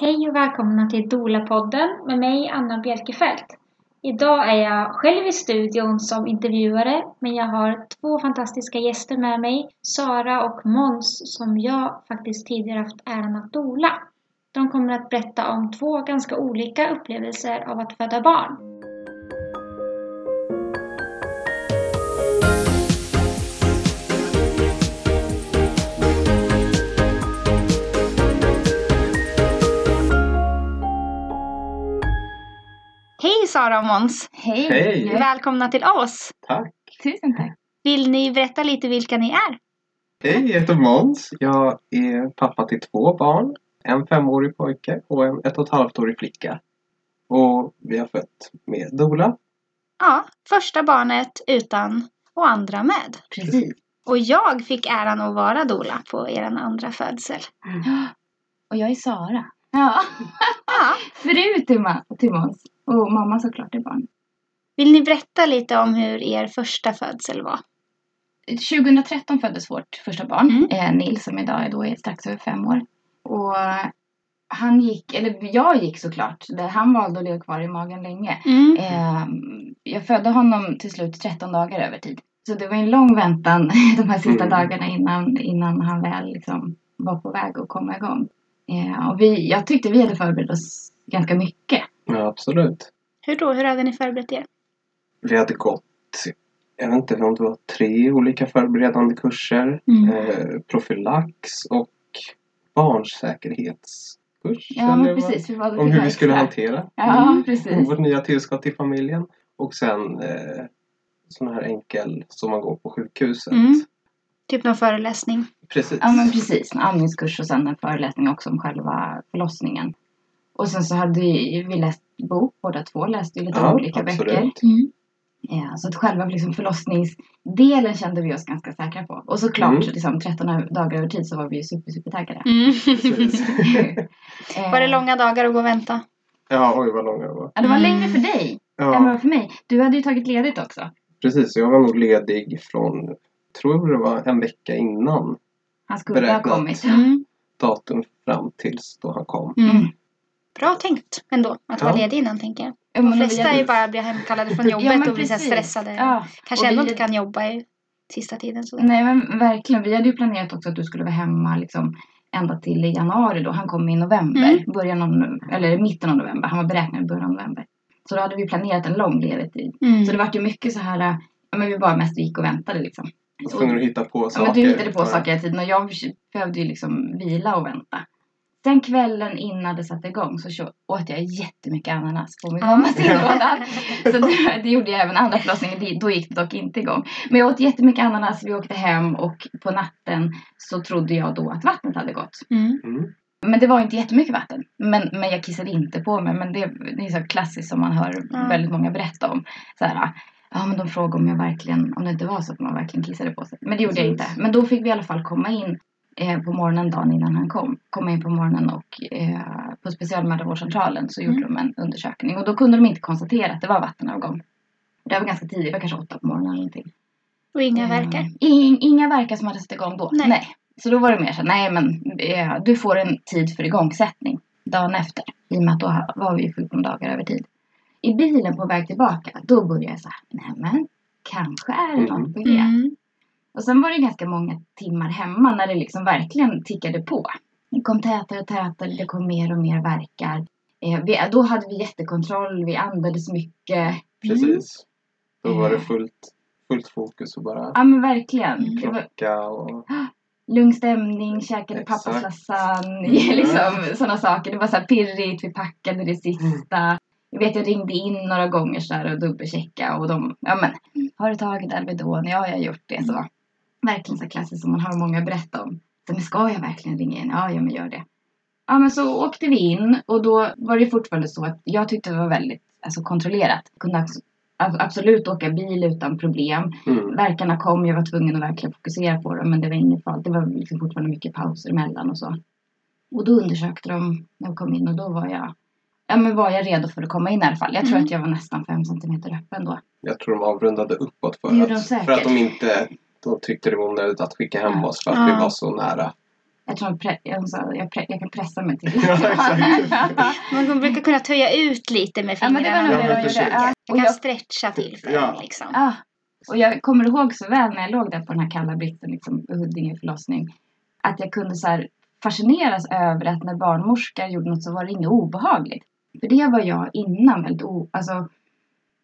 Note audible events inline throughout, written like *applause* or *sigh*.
Hej och välkomna till Dola-podden med mig Anna Bjelkefelt. Idag är jag själv i studion som intervjuare men jag har två fantastiska gäster med mig, Sara och Måns som jag faktiskt tidigare haft äran att dola. De kommer att berätta om två ganska olika upplevelser av att föda barn. Sara och Måns! Hej! Hej. Välkomna till oss! Tack! Tusen tack! Vill ni berätta lite vilka ni är? Hej, jag heter Måns. Jag är pappa till två barn. En femårig pojke och en ett och ett halvt årig flicka. Och vi har fött med Dola. Ja, första barnet utan och andra med. Precis. Och jag fick äran att vara dola på er andra födsel. *gasps* Och jag är Sara. Ja. *laughs* *laughs* Fru Måns. Och mamma såklart till barn. Vill ni berätta lite om hur er första födsel var? 2013 föddes vårt första barn. Mm. Eh, Nils som idag är, då är strax över fem år. Och han gick, eller jag gick såklart. Han valde att leva kvar i magen länge. Mm. Eh, jag födde honom till slut 13 dagar över tid. Så det var en lång väntan *laughs* de här sista Mm. dagarna innan, innan han väl liksom var på väg att komma igång. Eh, och vi, jag tyckte vi hade förberett oss ganska mycket. Ja, absolut. Hur då? Hur hade ni förberett er? Vi hade gått, jag vet inte om det var tre olika förberedande kurser. Mm. Eh, profylax och barnsäkerhetskurs. Ja, vad? precis. Vi valde Om hur vi skulle hantera Ja, precis. vårt nya tillskott till familjen. Och sen eh, sån här enkel som man går på sjukhuset. Mm. Typ någon föreläsning? Precis. Ja, men precis. En andningskurs och sen en föreläsning också om själva förlossningen. Och sen så hade vi, vi läst bok, båda två läste ju lite Ja, olika absolut. böcker. Mm. Ja, så att själva liksom förlossningsdelen kände vi oss ganska säkra på. Och såklart, Mm. liksom, 13 dagar över tid så var vi ju super, super taggade. Mm. *laughs* Eh, Var det långa dagar att gå och vänta? Ja, oj vad långa det var. Ja, det var Mm. längre för dig än vad Ja, för mig. Du hade ju tagit ledigt också. precis. Jag var nog ledig från, tror det var en vecka innan Han skulle ha kommit. Mm. datum fram tills då han kom. Mm. Mm. Bra tänkt ändå att Ja. vara ledig innan tänker jag. Ja, De flesta är ju bara blir hemkallade från Ja, jobbet men och blir stressade. Ja, Kanske och ändå vi- inte kan jobba i sista tiden. Så. Nej men verkligen. Vi hade ju planerat också att du skulle vara hemma liksom ända till i januari då. Han kom i november. Mm. Början av, eller mitten av november. Han var beräknad i början av november. Så då hade vi planerat en lång ledigtid. Mm. Så det var ju mycket så här, ja men vi bara mest gick och väntade liksom. Var tvungen att hitta på Ja saker. men du hittade på Ja. saker hela tiden och jag behövde ju liksom vila och vänta. Sen kvällen innan det satte igång så åt jag jättemycket ananas på min Ja. mammas *laughs* inlåda. Så det, det gjorde jag även andra förlossningen, Det- då gick det dock inte igång. Men jag åt jättemycket ananas, vi åkte hem och på natten så trodde jag då att vattnet hade gått. Mm. Mm. Men det var inte jättemycket vatten. Men, men jag kissade inte på mig. Men det, det är så klassiskt som man hör Ja. väldigt många berätta om. Så här, ja men de frågade om jag verkligen, om det inte var så att man verkligen kissade på sig. Men det gjorde jag inte. Precis. Men då fick vi i alla fall komma in eh, på morgonen dagen innan han kom. Komma in på morgonen och eh, på specialmödravårdscentralen så gjorde Mm. de en undersökning. Och då kunde de inte konstatera att det var vattenavgång. Det var ganska tidigt, det var kanske åtta på morgonen eller någonting. Och inga Eh, verkar. In, inga verkar som hade satt igång då. Nej. Nej. Så då var det mer så nej men eh, du får en tid för igångsättning dagen efter. I och med att då var vi ju 14 dagar över tid. I bilen på väg tillbaka, då började jag så här, nej men kanske är det något på G. Mm. Och sen var det ganska många timmar hemma när det liksom verkligen tickade på. Det kom tätare och tätare, det kom mer och mer verkar. Eh, vi, då hade vi jättekontroll, vi andades mycket. Precis. Då var det Mm. fullt, fullt fokus och bara Ja men verkligen. Mm. Plocka och... *gasps* lugn stämning, käkade Exakt. pappas lasagne, *laughs* Mm. liksom sådana saker. Det var så här pirrigt, vi packade det sista. Jag vet jag ringde in några gånger så där och dubbelchecka och de, ja men, har du tagit Alvedon? Ja, jag har gjort det. Så verkligen så här klassiskt som man hör många berätta om. Så, men ska jag verkligen ringa in? Ja, ja men gör det. Ja men så åkte vi in och då var det fortfarande så att jag tyckte det var väldigt alltså, kontrollerat. Jag kunde abs- ab- absolut åka bil utan problem. Mm. Verkarna kom, jag var tvungen att verkligen fokusera på dem men det var inget fall. Det var liksom fortfarande mycket pauser emellan och så. Och då undersökte de när jag kom in och då var jag Ja men var jag redo för att komma in i alla fall. Jag tror Mm. att jag var nästan fem centimeter öppen då. Jag tror de avrundade uppåt för Det gjorde de att, för att de inte de tyckte det var onödigt att skicka hem oss för att Ja. vi var så nära Jag tror pre, hon sa jag, pre, jag kan pressa mig till *laughs* Ja, exakt. *laughs* Man brukar kunna töja ut lite med Ja, men det var fingrarna. nog Ja, man precis. försöker. Ja, Jag och kan jag- stretcha till för Ja. liksom. Ja. Och jag kommer ihåg så väl när jag låg där på den här kalla britten liksom, på Huddinge förlossning. Att jag kunde så här fascineras över att när barnmorskor gjorde något så var det inget obehagligt. För det var jag innan väldigt o... Alltså,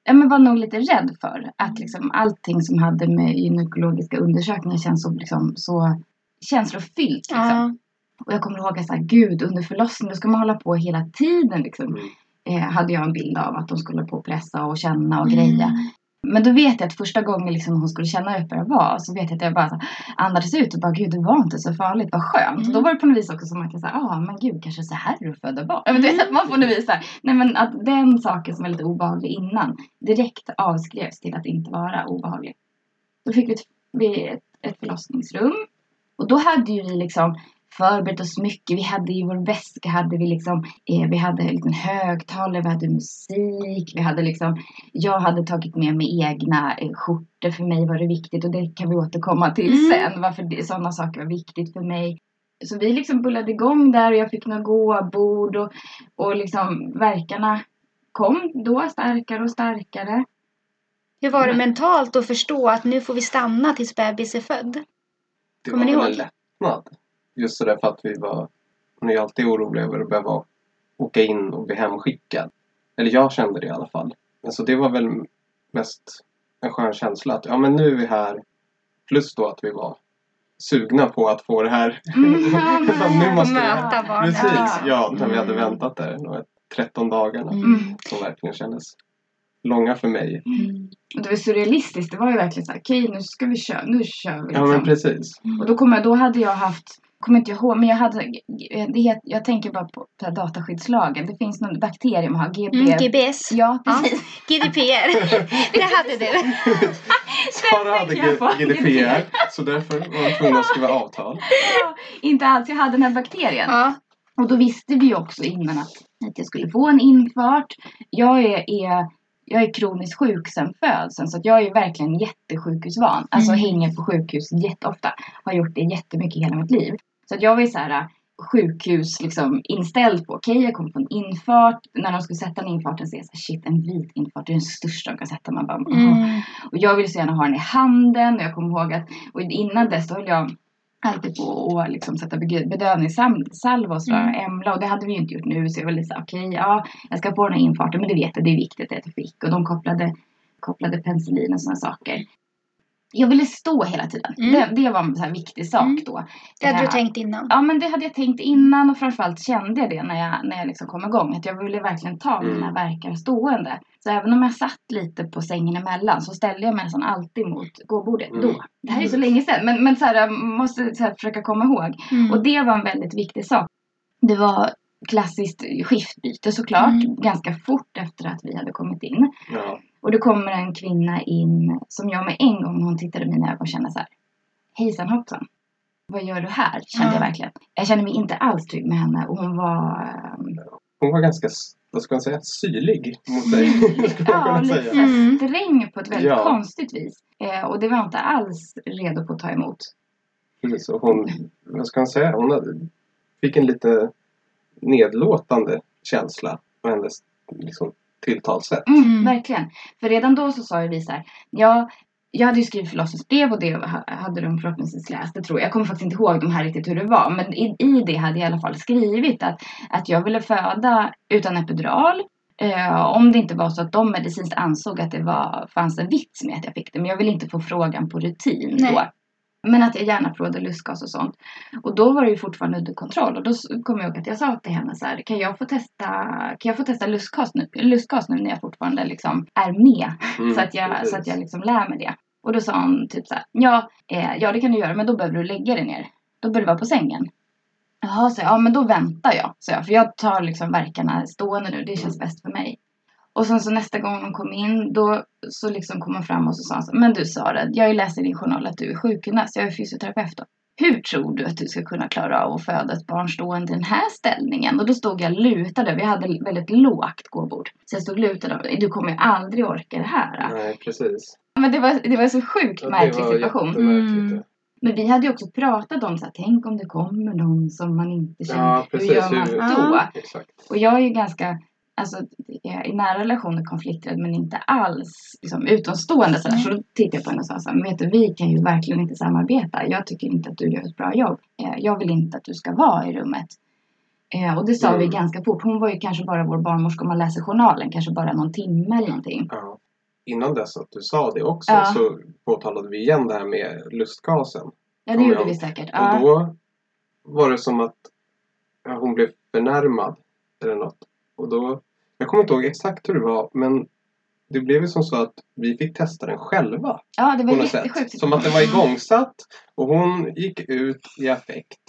ja, men var nog lite rädd för. Att liksom allting som hade med gynekologiska undersökningar känns så, liksom, så känslofyllt. Liksom. Ja. Och jag kommer ihåg att så här, gud under förlossningen ska man hålla på hela tiden. Liksom. Mm. Eh, hade jag en bild av att de skulle på och pressa och känna och Mm. greja. Men då vet jag att första gången liksom hon skulle känna hur det var så vet jag att jag bara andades ut och bara gud det var inte så farligt, vad skönt. Och då Mm. var det på något vis också som att jag sa, ja ah, men gud kanske så här att föda barn. Ja, Men det man får något vis här, nej men att den saken som är lite obehaglig innan direkt avskrevs till att inte vara obehaglig. Då fick vi ett, vi ett, ett förlossningsrum och då hade ju vi liksom förberett oss mycket. Vi hade i vår väska hade vi liksom, eh, vi hade en liten högtalare, vi hade musik, vi hade liksom, jag hade tagit med mig egna eh, skjortor. För mig var det viktigt och det kan vi återkomma till Mm. sen. Varför det, sådana saker var viktigt för mig. Så vi liksom bullade igång där och jag fick några gåbord och, och liksom verkarna kom då starkare och starkare. Hur var det Men- mentalt att förstå att nu får vi stanna tills bebis är född? Det Kommer var ni väl en ihåg? lättnad. Just sådär för att vi var... Man är ju alltid orolig över att behöva åka in och bli hemskickad. Eller jag kände det i alla fall. Men så det var väl mest en skön känsla att ja men nu är vi här. Plus då att vi var sugna på att få det här. Mm, *laughs* ja, nu måste vi... Möta barnet. Precis, ja. När vi hade Mm. väntat där de här 13 dagarna. Mm. Som verkligen kändes långa för mig. Och det var surrealistiskt. Det var ju verkligen så här, okej nu ska vi köra, nu kör vi. Ja Liksom. men precis. Och då, kom jag, då hade jag haft, kommer inte jag ihåg, men jag hade, det het, jag tänker bara på här dataskyddslagen. Det finns någon bakterie man har, GB. Mm, GBS. Ja, Ja. precis. *laughs* GDPR. *laughs* det hade du. *laughs* Sara hade på. GDPR så därför var jag tvungen att skriva avtal. Ja, inte alls, jag hade den här bakterien. Ja. Och då visste vi också innan att, att jag skulle få en infart. Jag är, är, jag är kroniskt sjuk sedan födseln så att jag är verkligen jättesjukhusvan. Alltså Mm. hänger på sjukhus jätteofta. Har gjort det jättemycket hela mitt liv. Så att jag var ju så här äh, sjukhus liksom inställd på. Okej, jag kommer få en infart. När de skulle sätta en infarten så är jag så här, shit en vit infart, det är den största de kan sätta. Man bara. Mm. Och jag ville så gärna ha den i handen. Och jag kommer ihåg att och innan dess då höll jag alltid på att liksom sätta bedövningssalva och sådär, Mm. Emla. Och det hade vi ju inte gjort nu. Så jag var lite såhär, okej, ja, jag ska få den här infarten. Men det vet jag, det är viktigt att jag fick. Och de kopplade, kopplade penicillin och sådana saker. Jag ville stå hela tiden. Mm. Det, det var en så här viktig sak Mm. då. Det hade du tänkt innan. Ja men det hade jag tänkt innan och framförallt kände jag det när jag, när jag liksom kom igång. Att jag ville verkligen ta Mm. mina verkar stående. Så även om jag satt lite på sängen emellan så ställde jag mig nästan alltid mot gåbordet Mm. då. Det här är så länge sedan men, men så här, jag måste så här, försöka komma ihåg. Mm. Och det var en väldigt viktig sak. Det var klassiskt skiftbyte såklart. Mm. Ganska fort efter att vi hade kommit in. Ja. Och det kommer en kvinna in som jag med en gång när hon tittade i mina ögon kände så här. Hejsan hoppsan. Vad gör du här? Kände Ja. jag verkligen. Jag kände mig inte alls trygg med henne och hon var Hon var ganska, vad ska man säga, syrlig mot dig. *laughs* ja, lite. Mm. sträng på ett väldigt Ja. konstigt vis. Eh, och det var inte alls redo på att ta emot. Precis, och hon, vad ska man säga, hon hade, fick en lite nedlåtande känsla på hennes liksom, tilltalssätt. Mm, Mm. Verkligen. För redan då så sa ju vi så här. Ja, jag hade ju skrivit förlossningsbrev och det ha- hade de förhoppningsvis läst. Det tror jag. Jag kommer faktiskt inte ihåg de här riktigt hur det var. Men i, i det hade jag i alla fall skrivit att, att jag ville föda utan epidural. Eh, om det inte var så att de medicinskt ansåg att det var, fanns en vits med att jag fick det. Men jag ville inte få frågan på rutin Nej. då. Men att jag gärna provade lustgas och sånt. Och då var det ju fortfarande under kontroll. Och då kom jag ihåg att jag sa till henne så här. Kan jag få testa, kan jag få testa lustgas nu, lustgas nu när jag fortfarande liksom är med? Mm, så att jag, precis. så att jag liksom lär mig det. Och då sa hon typ så här. Ja, eh, ja det kan du göra men då behöver du lägga dig ner. Då behöver du vara på sängen. Jaha, så jag. Ja men då väntar jag. Så jag för jag tar liksom verkarna stående nu. Det känns bäst för mig. Och sen så nästa gång hon kom in då så liksom kom hon fram och så sa hon så, Men du Sara, jag har ju läst i din journal att du är sjukgymnast. Jag är fysioterapeut då. Hur tror du att du ska kunna klara av att föda ett barn stående i den här ställningen? Och då stod jag lutad. Vi hade väldigt lågt gåbord. Så jag stod lutad. och, Du kommer ju aldrig orka det här. Nej, precis. Men det var, det var en så sjukt Ja, märklig situation. Mm. Men vi hade ju också pratat om så här, tänk om det kommer någon som man inte känner. Ja, precis. Hur gör man Hur- då? Ja. Och jag är ju ganska, alltså i nära relationer konflikträdd men inte alls liksom, utomstående sådär. Så då tittade jag på henne och sa så här, vet du vi kan ju verkligen inte samarbeta. Jag tycker inte att du gör ett bra jobb. Eh, jag vill inte att du ska vara i rummet. Eh, och det sa Mm. vi ganska fort. Hon var ju kanske bara vår barnmorska om man läser journalen, kanske bara någon timme eller någonting. Ja. Innan dess att du sa det också Ja. så påtalade vi igen det här med lustgasen. Ja det gjorde jag vi säkert. Och Ja. då var det som att hon blev förnärmad eller något. Och då, jag kommer inte ihåg exakt hur det var men det blev ju som så att vi fick testa den själva. ja det var jättesjukt. Som att den var igångsatt och hon gick ut i affekt.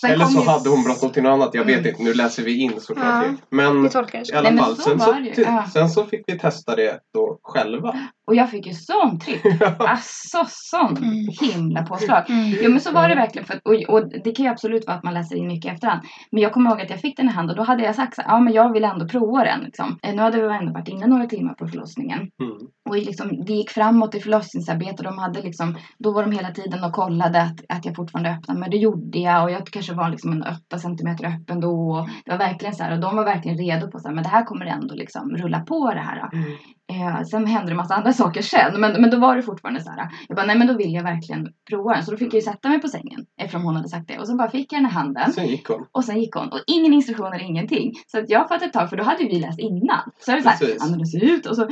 Sen Eller så ju- hade hon bråttom till något annat. Jag vet Mm. inte. Nu läser vi in såklart. Ja. Men Vi tolkar det så. i alla fall. så Sen så, ty- Ja. sen så fick vi testa det då själva. Och jag fick ju sån tripp. *laughs* Alltså sån Mm. himla påslag. Mm. Jo men så var det verkligen. För, och, och det kan ju absolut vara att man läser in mycket efterhand. Men jag kommer ihåg att jag fick den i hand och då hade jag sagt så ja men jag vill ändå prova den. Liksom. Eh, Nu hade vi ändå varit inne några timmar på förlossningen. Mm. Och liksom, det gick framåt i förlossningsarbetet. De hade liksom, då var de hela tiden och kollade att, att jag fortfarande öppnade. Men det gjorde jag och jag kanske var liksom en 8 centimeter öppen då. Och det var verkligen så här, och de var verkligen redo på att men det här kommer ändå liksom rulla på det här. Mm. Eh, sen hände det massa andra saker sen. Men, men då var det fortfarande så här. Jag bara, nej men då vill jag verkligen prova den. Så då fick jag ju sätta mig på sängen. Eftersom hon hade sagt det. Och så bara fick jag den i handen. Sen gick hon. Och sen gick hon. Och ingen instruktioner, ingenting. Så att jag fattade ett tag, för då hade vi läst innan. Så är det så här, ja men det ser ut. Och så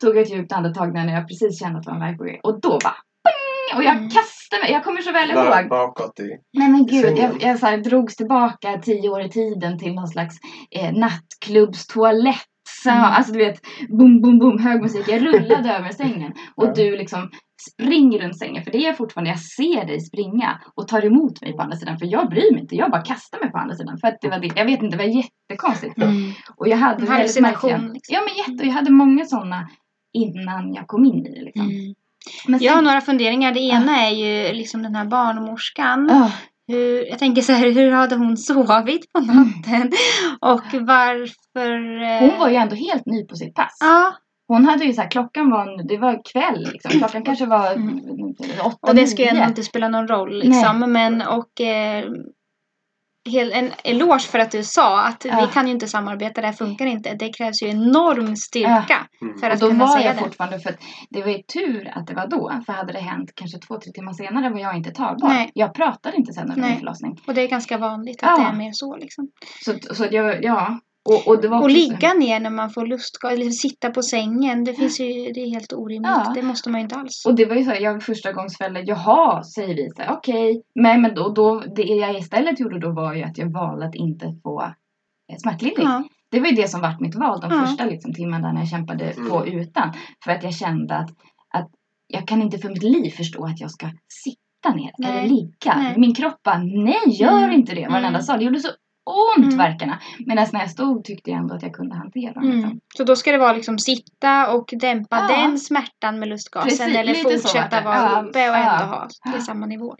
tog jag ett djupt andetag när jag precis kände att det var en väg. Och då bara, ping! Och jag Mm. kastade mig. Jag kommer så väl Där ihåg. bakåt i. Nej men gud, sängen. jag, jag så här, drogs tillbaka tio år i tiden till någon slags eh, nattklubbstoalett. Så, Mm. Alltså du vet, boom, boom, boom, hög musik. Jag rullade över sängen. Och du liksom springer runt sängen. För det är fortfarande, jag ser dig springa och tar emot mig på andra sidan. För jag bryr mig inte, jag bara kastar mig på andra sidan. För att det var det, jag vet inte, det var jättekonstigt. Mm. Och jag hade väldigt märkliga- liksom. Ja men jätte, och jag hade många sådana innan jag kom in i det liksom. Mm. Men sen, Jag har några funderingar. Det ena är ju liksom den här barnmorskan. Ah, Hur, jag tänker så här, hur hade hon sovit på natten? Och varför... eh, hon var ju ändå helt ny på sitt pass. Ja, Hon hade ju så här, klockan var, det var kväll liksom. *clears throat* Klockan kanske var Mm. åtta, och det nio. ändå inte spela någon roll liksom. Men och... Eh, hel, en eloge för att du sa att Ja. vi kan ju inte samarbeta, det här funkar inte. Det krävs ju enorm styrka Mm. för att då kunna var säga jag det. fortfarande, för att det var ju tur att det var då. För hade det hänt kanske två, tre timmar senare var jag inte tagbar. Nej. Jag pratade inte sen under Nej. min förlossning. Och det är ganska vanligt att Ja. det är mer så liksom. Så, så att jag, ja. Och, och det var Och ligga ner när man får lustgas, eller sitta på sängen. Det finns ju, det är helt orimligt. Ja. Det måste man ju inte alls. Och det var ju så här, jag första gångs jaha, säger vi okej. Men, men då, då, det jag istället gjorde då var ju att jag valde att inte få eh, smärtlindring. Ja. Det var ju det som vart mitt val de Ja. första liksom, timmarna när jag kämpade Mm. på utan. För att jag kände att, att jag kan inte för mitt liv förstå att jag ska sitta ner Nej. eller ligga. Nej. Min kropp bara, nej gör Mm. inte det. Varenda Mm. sa. Det gjorde så ont Mm. verkarna. Medan när jag stod tyckte jag ändå att jag kunde hantera dem. Mm. Liksom. Så då ska det vara liksom sitta och dämpa Ja. den smärtan med lustgasen Precis, eller så fortsätta det. vara Ja, uppe och ja. ändå ha Ja. till samma nivå.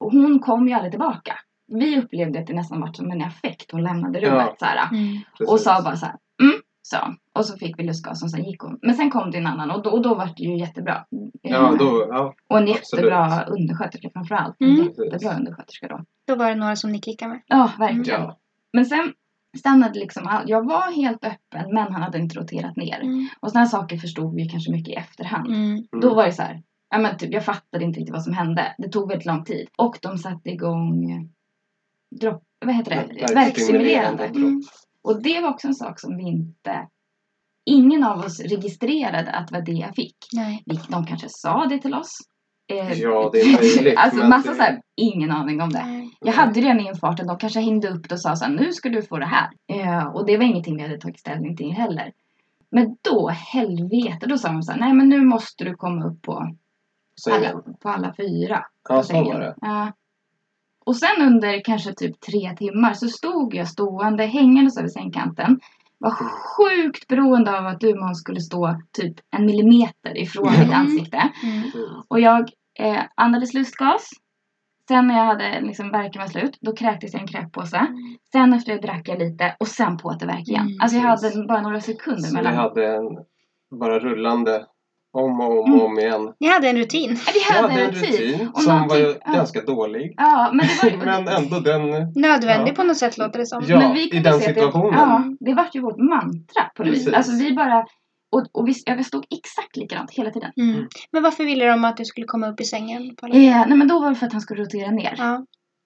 Och hon kom ju aldrig tillbaka. Vi upplevde att det nästan var som en affekt. Hon lämnade rummet Ja. så här. Mm. Och sa bara så här, mm, hon. Och så fick vi lustgas och sen gick hon. Men sen kom det en annan och då, och då var det ju jättebra. Ja, då, ja. och en absolut. jättebra undersköterska framförallt. En Mm. jättebra undersköterska då. Då var det några som ni klickade med. Ja, verkligen. ja. Men sen stannade liksom, all- jag var helt öppen men han hade inte roterat ner. Mm. Och sådana här saker förstod vi kanske mycket i efterhand. Mm. Mm. Då var det så här, ja men typ, jag fattade inte riktigt vad som hände. Det tog väldigt lång tid. Och de satte igång eh, dropp, vad heter det? Verkstimulerande. Mm. Och det var också en sak som vi inte... Ingen av oss registrerade att det var det jag fick. Nej. De kanske sa det till oss. Eh, Ja, det är möjligt, *laughs* alltså massa det- så här, ingen aning om det. Nej. Jag hade redan infarten, de kanske hängde upp det och sa så här, nu ska du få det här. Eh, och det var ingenting vi hade tagit ställning till heller. Men då, helvete, då sa de så här, nej men nu måste du komma upp på alla, på alla fyra. Ja, så var det. Ja. Och sen under kanske typ tre timmar så stod jag stående hängandes över sängkanten. Var sjukt beroende av att du Måns skulle stå typ en millimeter ifrån mitt Mm. ansikte. Mm. Mm. Och jag eh, andades lustgas. Sen när jag hade liksom verken var slut, då kräktes jag en kräkpåse. Sen efter det drack jag lite och sen på att det värk igen. Mm, alltså jag hade bara några sekunder Så vi mellan. hade en bara rullande Om och om Mm. och om igen. Ni hade en rutin. Ja, Vi hade hade en rutin. rutin som någonting- var ja. ganska dålig. Ja, men det var Men ändå den... Nödvändig Ja. på något sätt låter det som. Ja, men vi i den situationen. Det, ja, det var ju vårt mantra på något vis. Alltså vi bara... Och, och vi, jag stod exakt likadant hela tiden. Mm. Men varför ville de att du skulle komma upp i sängen? På Eh, nej men då var det för att han skulle rotera ner. Ja.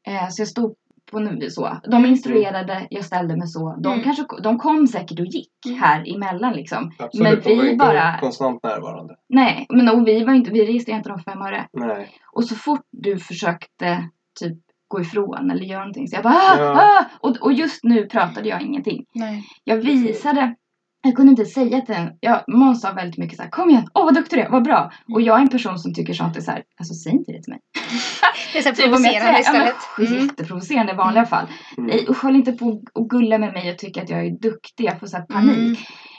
Eh, så jag stod nu så. De instruerade, jag ställde mig så. De, Mm. kanske, de kom säkert och gick Mm. här emellan liksom. Absolut, Men de var vi inte bara- konstant närvarande. Nej, men och vi var inte, vi registrerade inte de fem öre. Nej. Och så fort du försökte typ gå ifrån eller göra någonting så jag bara ah, Ja. ah! Och, och just nu pratade jag ingenting. Nej. Jag visade, jag kunde inte säga till den. Jag, Måns sa väldigt mycket så här, kom igen, åh vad duktig du är, vad bra. Och jag är en person som tycker sånt är så här, alltså säg inte det till mig. *laughs* Det är så här Typ provocerande istället. Ja, men, Mm. Jätteprovocerande i vanliga fall. Mm. Nej usch håll inte på och gulla med mig och tycka att jag är duktig. Jag får så här panik. Mm.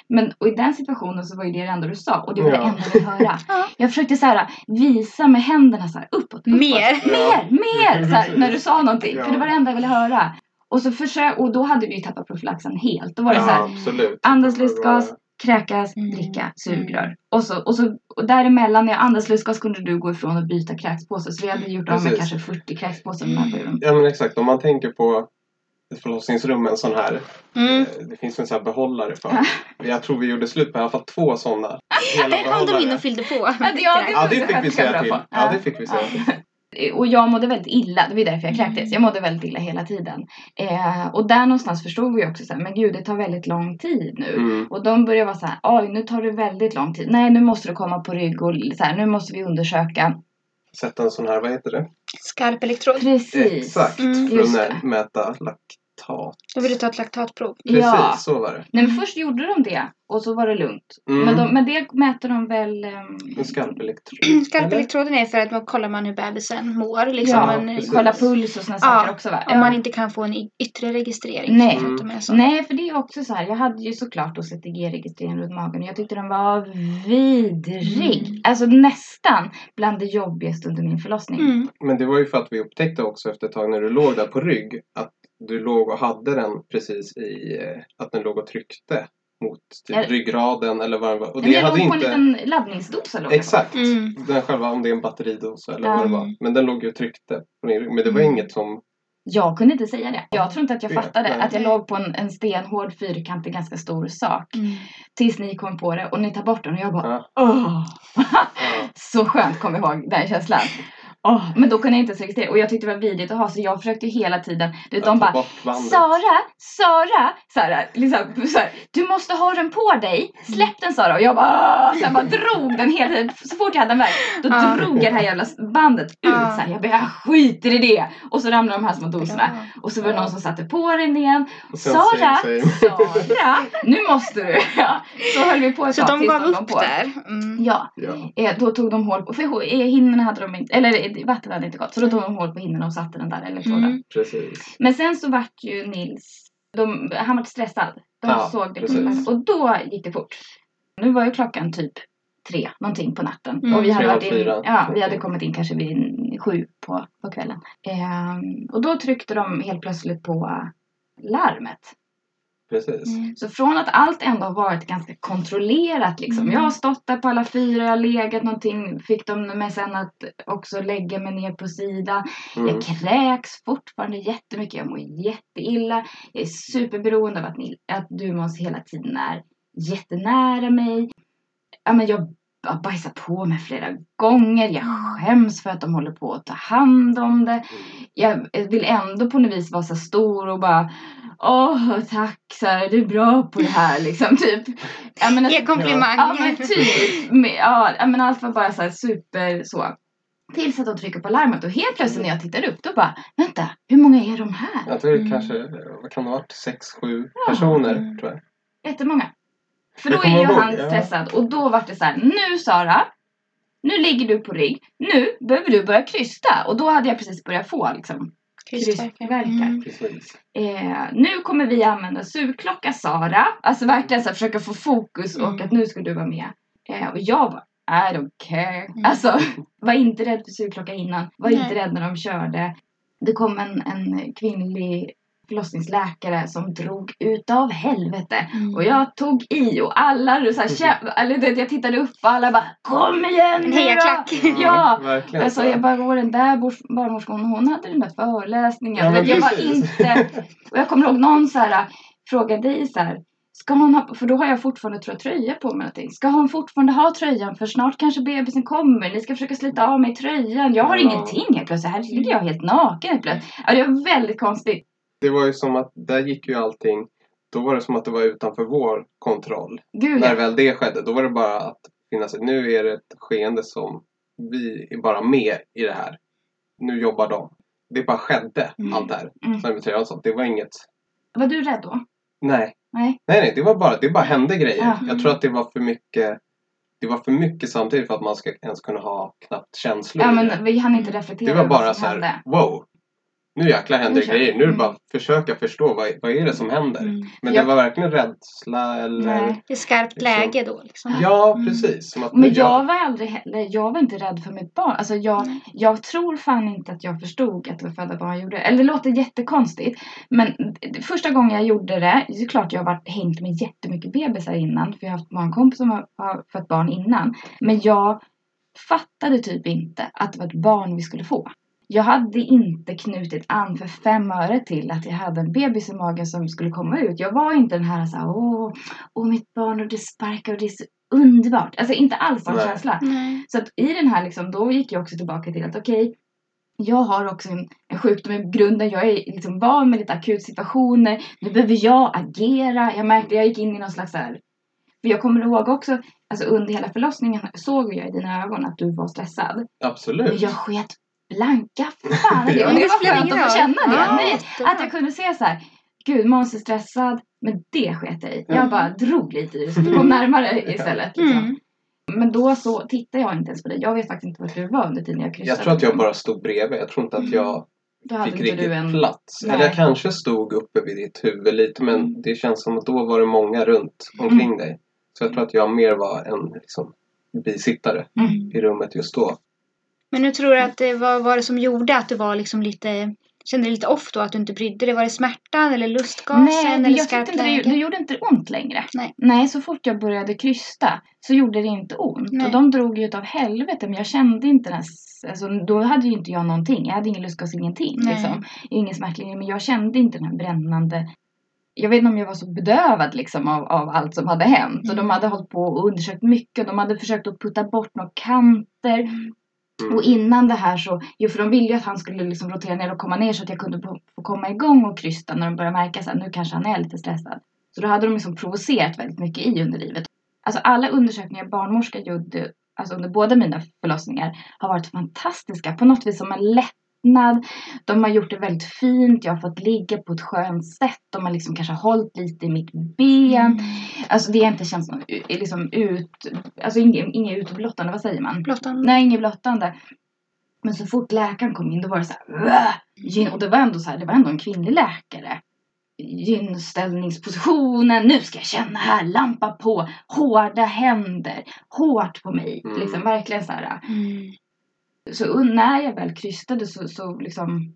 Men och i den situationen så var ju det det enda du sa och det var Ja. det enda ville höra. *laughs* Ja. Jag försökte så här visa med händerna så här uppåt. uppåt. Mer. Mer, mer! Så här, *laughs* när du sa någonting. Ja. För det var det enda jag ville höra. Och, så försök, och då hade vi ju tappat profylaxen helt. Då var det så Ja, här, absolut. andas lustgas, kräkas, Mm. dricka, sugrör. Och, så, och, så, och däremellan när jag andas lustgas kunde du gå ifrån och byta kräkspåse. Så vi hade gjort av med kanske 40 kräkspåsar den här perioden. Ja men exakt, om man tänker på ett förlossningsrum, en sån här. Mm. eh, Det finns en sån här behållare för. Jag tror vi gjorde slut på i alla fall två sådana. Där *laughs* kom de in och fyllde på. Ja, det- ja, det- fick vi säga till. Ja. det fick vi säga till. Och jag mådde väldigt illa, det var därför jag kräktes. Jag mådde väldigt illa hela tiden. Eh, och där någonstans förstod vi också så här, men gud det tar väldigt lång tid nu. Mm. Och de började vara så här, oj nu tar det väldigt lång tid. Nej nu måste du komma på rygg och så här, nu måste vi undersöka. Sätta en sån här, vad heter det? Skarp elektrod. Precis. Exakt, Mm. för Just att mäta laktat. Då vill du ta ett laktatprov. Precis, Ja. så var det. Nej men först gjorde de det och så var det lugnt. Mm. Men, de, men det mäter de väl... ehm, En skalpelektrod. Skarp eller? elektroden är för att då kollar man hur bebisen mår. Liksom ja, man, precis. kolla puls och såna Ja, saker också va? om man inte kan få en yttre registrering. Nej. Så. Nej, för det är också så här. Jag hade ju såklart OCTG-registrering runt magen och jag tyckte den var vidrig. Mm. Alltså nästan bland det jobbigaste under min förlossning. Mm. Men det var ju för att vi upptäckte också efter ett tag när du låg där på rygg att du låg och hade den precis i, eh, att den låg och tryckte mot typ Ja. ryggraden eller vad det var. Och Men det jag hade låg på inte... en liten laddningsdosa. låg jag. Exakt. Mm. Den själva, om det är en batteridos eller Ja. vad det var. Men den låg ju och tryckte på din rygg. Men det var Mm. inget som... Jag kunde inte säga det. Jag tror inte att jag Det- fattade nej. att jag låg på en, en stenhård fyrkantig ganska stor sak. Mm. Tills ni kom på det och ni tar bort den och jag bara Ja. åh. Ja. *laughs* Så skönt kom jag ihåg den känslan. Åh, men då kunde jag inte ens registrera och jag tyckte det var vidrigt att ha så jag försökte hela tiden. Du, de bara. Sara, Sara, så här, liksom, så här, du måste ha den på dig. Släpp den Sara. Och jag bara, så jag bara drog den hela tiden. Så fort jag hade den väg, då Ja. drog jag det här jävla bandet ut. Så här, jag bara, jag skiter i det. Och så ramlade de här små dosorna. Och så var det någon som satte på den igen. Sara, säger- Sara, nu måste du. *laughs* Ja, så höll vi på ett Så tag de tills gav upp på. där. Mm. Ja, Ja. eh, då tog de hål på, för eh, hinnorna hade de inte, eller vattnet hade inte gått. Så då tog de hål på hinnorna och satte den där elektroden. Mm. Precis. Men sen så vart ju Nils, de, han var stressad. De Ja, såg det på precis. mig. Och då gick det fort. Nu var ju klockan typ tre, någonting på natten. Mm. Och vi hade, varit in, fyra. ja, vi hade kommit in kanske vid sju på, på kvällen. Ehm, och då tryckte de helt plötsligt på larmet. Precis. Mm. Så från att allt ändå har varit ganska kontrollerat liksom. Mm. Jag har stått där på alla fyra, jag har legat någonting. Fick de mig sen att också lägga mig ner på sidan. Mm. Jag kräks fortfarande jättemycket. Jag mår jätteilla. Jag är superberoende av att, ni, att du Måns hela tiden är jättenära mig. Ja, men jag har bajsat på mig flera gånger. Jag skäms för att de håller på att ta hand om det. Jag vill ändå på något vis vara så stor och bara Åh, tack, så här, du är bra på det här liksom, *laughs* typ. Ja, men, Ge komplimanger. Ja, men typ. Ja, ja, men allt var bara så här super så. Tills att de trycker på larmet och helt plötsligt när jag tittar upp då bara, vänta, hur många är de här? Jag tror det Mm. kanske, vad kan det ha varit? Sex, sju personer Mm. tror jag. Jättemånga. För Jag då är ju ihåg, han ja. stressad och då var det så här, nu Sara, nu ligger du på rygg, nu behöver du börja krysta. Och då hade jag precis börjat få liksom krystverkar. Mm. Eh, nu kommer vi använda sugklocka Sara. Alltså verkligen så här, försöka få fokus och Mm. att nu ska du vara med. Eh, och jag bara, I don't care. Mm. Alltså, *laughs* var inte rädd för sugklocka innan. Var Nej. inte rädd när de körde. Det kom en, en kvinnlig förlossningsläkare som drog utav helvete. Mm. Och jag tog i och alla så här, kä- eller, du vet, jag tittade upp och alla bara Kom igen En nu då! Ja! verkligen. Alltså så. jag bara, och den där barnmorskan hon hade den där föreläsningen. Ja, jag var inte... Och jag kommer ihåg någon så här frågade dig så här. Ska hon ha, för då har jag fortfarande tror jag, tröja på mig någonting. Ska hon fortfarande ha tröjan för snart kanske bebisen kommer. Ni ska försöka slita av mig tröjan. Jag har Ja. ingenting helt plötsligt. Här ligger jag helt naken helt plötsligt. Ja, det var väldigt konstigt. Det var ju som att där gick ju allting. Då var det som att det var utanför vår kontroll. Gud När ja. väl det skedde, då var det bara att finna sig. Nu är det ett skeende som vi är bara med i det här. Nu jobbar de. Det bara skedde, Mm. allt det här. Mm. Som vi sa, det var inget... Var du rädd då? Nej. Nej. Nej, nej, det var bara, det bara hände grejer. Ja. Jag tror att det var för mycket... Det var för mycket samtidigt för att man ska ens kunna ha knappt känslor Ja men vi hann inte reflektera Det var bara så här, wow. Nu jäklar händer Nu grejer. Nu är det Mm. bara att försöka förstå vad, vad är det som händer. Mm. Men Ja. det var verkligen rädsla eller... Nej. Det är skarpt Liksom. läge då liksom. Ja, Mm. precis. Som att Men nu jag var aldrig heller, jag var inte rädd för mitt barn. Alltså jag, jag tror fan inte att jag förstod att det var födda barn jag gjorde. Eller det låter jättekonstigt. Men första gången jag gjorde det, det är klart jag har varit, hängt med jättemycket bebisar innan. För jag har haft barnkompisar som har, har fött barn innan. Men jag fattade typ inte att det var ett barn vi skulle få. Jag hade inte knutit an för fem öre till att jag hade en bebis i magen som skulle komma ut. Jag var inte den här såhär, åh, åh mitt barn och det sparkar och det är så underbart. Alltså inte alls sån Nej. känsla. Nej. Så att i den här liksom, då gick jag också tillbaka till att okej, jag har också en, en sjukdom i grunden. Jag är liksom van med lite akutsituationer. Nu behöver jag agera. Jag märkte, jag gick in i någon slags så här. För jag kommer ihåg också, alltså under hela förlossningen såg jag i dina ögon att du var stressad. Men Absolut. jag sket blanka fan det. *laughs* Ja. Det Det var skönt ingen att få känna det. Ja, Nej, att jag kunde se så här. Gud, Måns är stressad. Men det sket jag i. Jag Mm. bara drog lite i det. Så vi kom närmare istället. Liksom. Mm. Men då så tittade jag inte ens på dig. Jag vet faktiskt inte vart du var under tiden jag kryssade. Jag tror att jag bara stod bredvid. Jag tror inte att jag hade fick riktigt en... plats. Nej. Eller jag kanske stod uppe vid ditt huvud lite men Mm. det känns som att då var det många runt omkring dig. Så jag tror att jag mer var en liksom, bisittare Mm. i rummet just då. Men nu tror du att det var, var det som gjorde att du var liksom lite Kände dig lite off då att du inte brydde dig? Var det smärtan eller lustgasen Nej, eller jag skarpt inte läge? det gjorde inte ont längre. Nej. Nej, så fort jag började krysta så gjorde det inte ont. Nej. Och de drog ju utav helvete men jag kände inte den, alltså, då hade ju inte jag någonting. Jag hade ingen lustgas, ingenting Nej. liksom. Ingen smärtlinje men jag kände inte den här brännande jag vet inte om jag var så bedövad liksom av, av allt som hade hänt. Och de Mm. hade hållit på och undersökt mycket. De hade försökt att putta bort några kanter. Mm. Mm. Och innan det här så, jo för de ville ju att han skulle liksom rotera ner och komma ner så att jag kunde få, komma igång och krysta när de började märka att nu kanske han är lite stressad. Så då hade de liksom provocerat väldigt mycket i underlivet. Alltså alla undersökningar barnmorska gjorde alltså under båda mina förlossningar har varit fantastiska. På något vis som en lättnad. De har gjort det väldigt fint. Jag har fått ligga på ett skönt sätt. De har liksom kanske hållit lite i mitt ben. Mm. Alltså det har inte känts någon, liksom ut, alltså inget, inget utblottande, vad säger man? Blottan. Nej, inget blottande. Men så fort läkaren kom in då var det så här, och det var ändå så här, det var ändå en kvinnlig läkare. Gynställningspositionen, nu ska jag känna här, lampa på, hårda händer, hårt på mig. Mm. Liksom verkligen så här. Mm. Så när jag väl krystade så, så liksom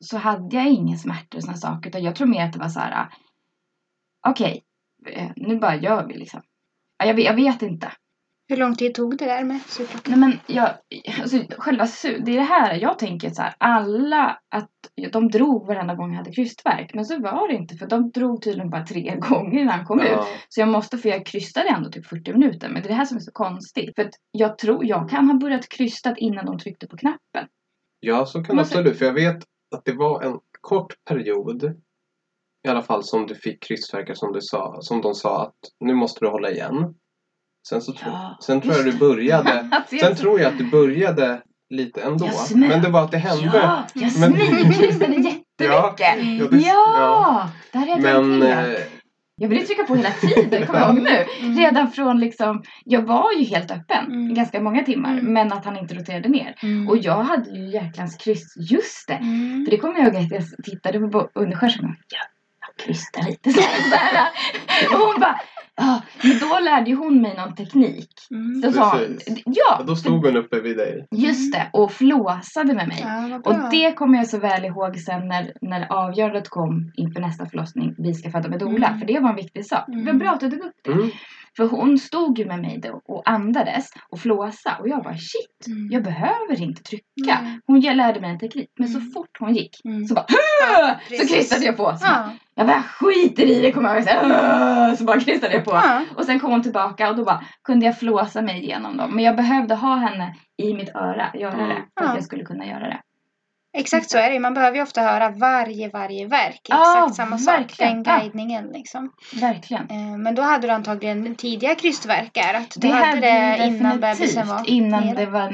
så hade jag ingen smärta och sådana saker. Utan jag tror mer att det var så här. Ah, okej, okay, nu bara gör vi liksom. Jag vet, jag vet inte. Hur lång tid tog det där med sugklockan? Nej men jag, alltså själva su- det är det här jag tänker så här. Alla att de drog varenda gång jag hade krystvärk. Men så var det inte för de drog tydligen bara tre *laughs* gånger innan han kom ut. Ja. Så jag måste, för jag krystade ändå typ 40 minuter. Men det är det här som är så konstigt. För att jag tror, jag kan ha börjat krystat innan de tryckte på knappen. ja, så kan det absolut. För jag vet att det var en kort period i alla fall som du fick krystvärkar som du sa, som de sa att nu måste du hålla igen. Sen, så tro, Ja, sen tror jag du började *laughs* jag Sen tror jag att du började lite ändå. Jag. Men det var att det hände. Ja, jag Men- smygkrystade *laughs* jättemycket. Ja, Ja, det- ja. det hade jag Men tänkt eh, Jag ville trycka på hela tiden, kommer jag ihåg nu. Mm. Redan från liksom, jag var ju helt öppen Mm. i ganska många timmar. Mm. Men att han inte roterade ner. Mm. Och jag hade ju jäklans kryss, just det. Mm. För det kommer jag ihåg att jag tittade på undersköterskan och ja, jag krystar lite så här. *laughs* Och hon bara, Ja, men då lärde ju hon mig någon teknik. Mm. Så sa, Precis. ja, Ja, då stod hon uppe vid dig. just det. Och flåsade med mig. Ja. Och det kommer jag så väl ihåg sen när, när avgörandet kom inför nästa förlossning. Vi ska föda med doula. Mm. För det var en viktig sak. Det var Mm. bra att du tog upp det. Mm. För hon stod ju med mig då och andades och flåsa. Och jag bara shit, Mm. jag behöver inte trycka. Nej. Hon lärde mig en teknik. Men så Mm. fort hon gick Mm. så bara Ja, så precis. krystade jag på. Så bara, Ja. Jag bara skiter i det kommer jag ihåg. Så, bara krystade jag på. Ja. Och sen kom hon tillbaka och då bara kunde jag flåsa mig igenom dem. Men jag behövde ha henne i mitt öra, göra Mm. det. För att Ja. jag skulle kunna göra det. Exakt så är det. Man behöver ju ofta höra varje, varje verk. Exakt samma sak. Den guidningen liksom. Verkligen. Eh, Men då hade du antagligen tidiga krystvärkar. Att du Det hade det innan bebisen var Innan nere. det var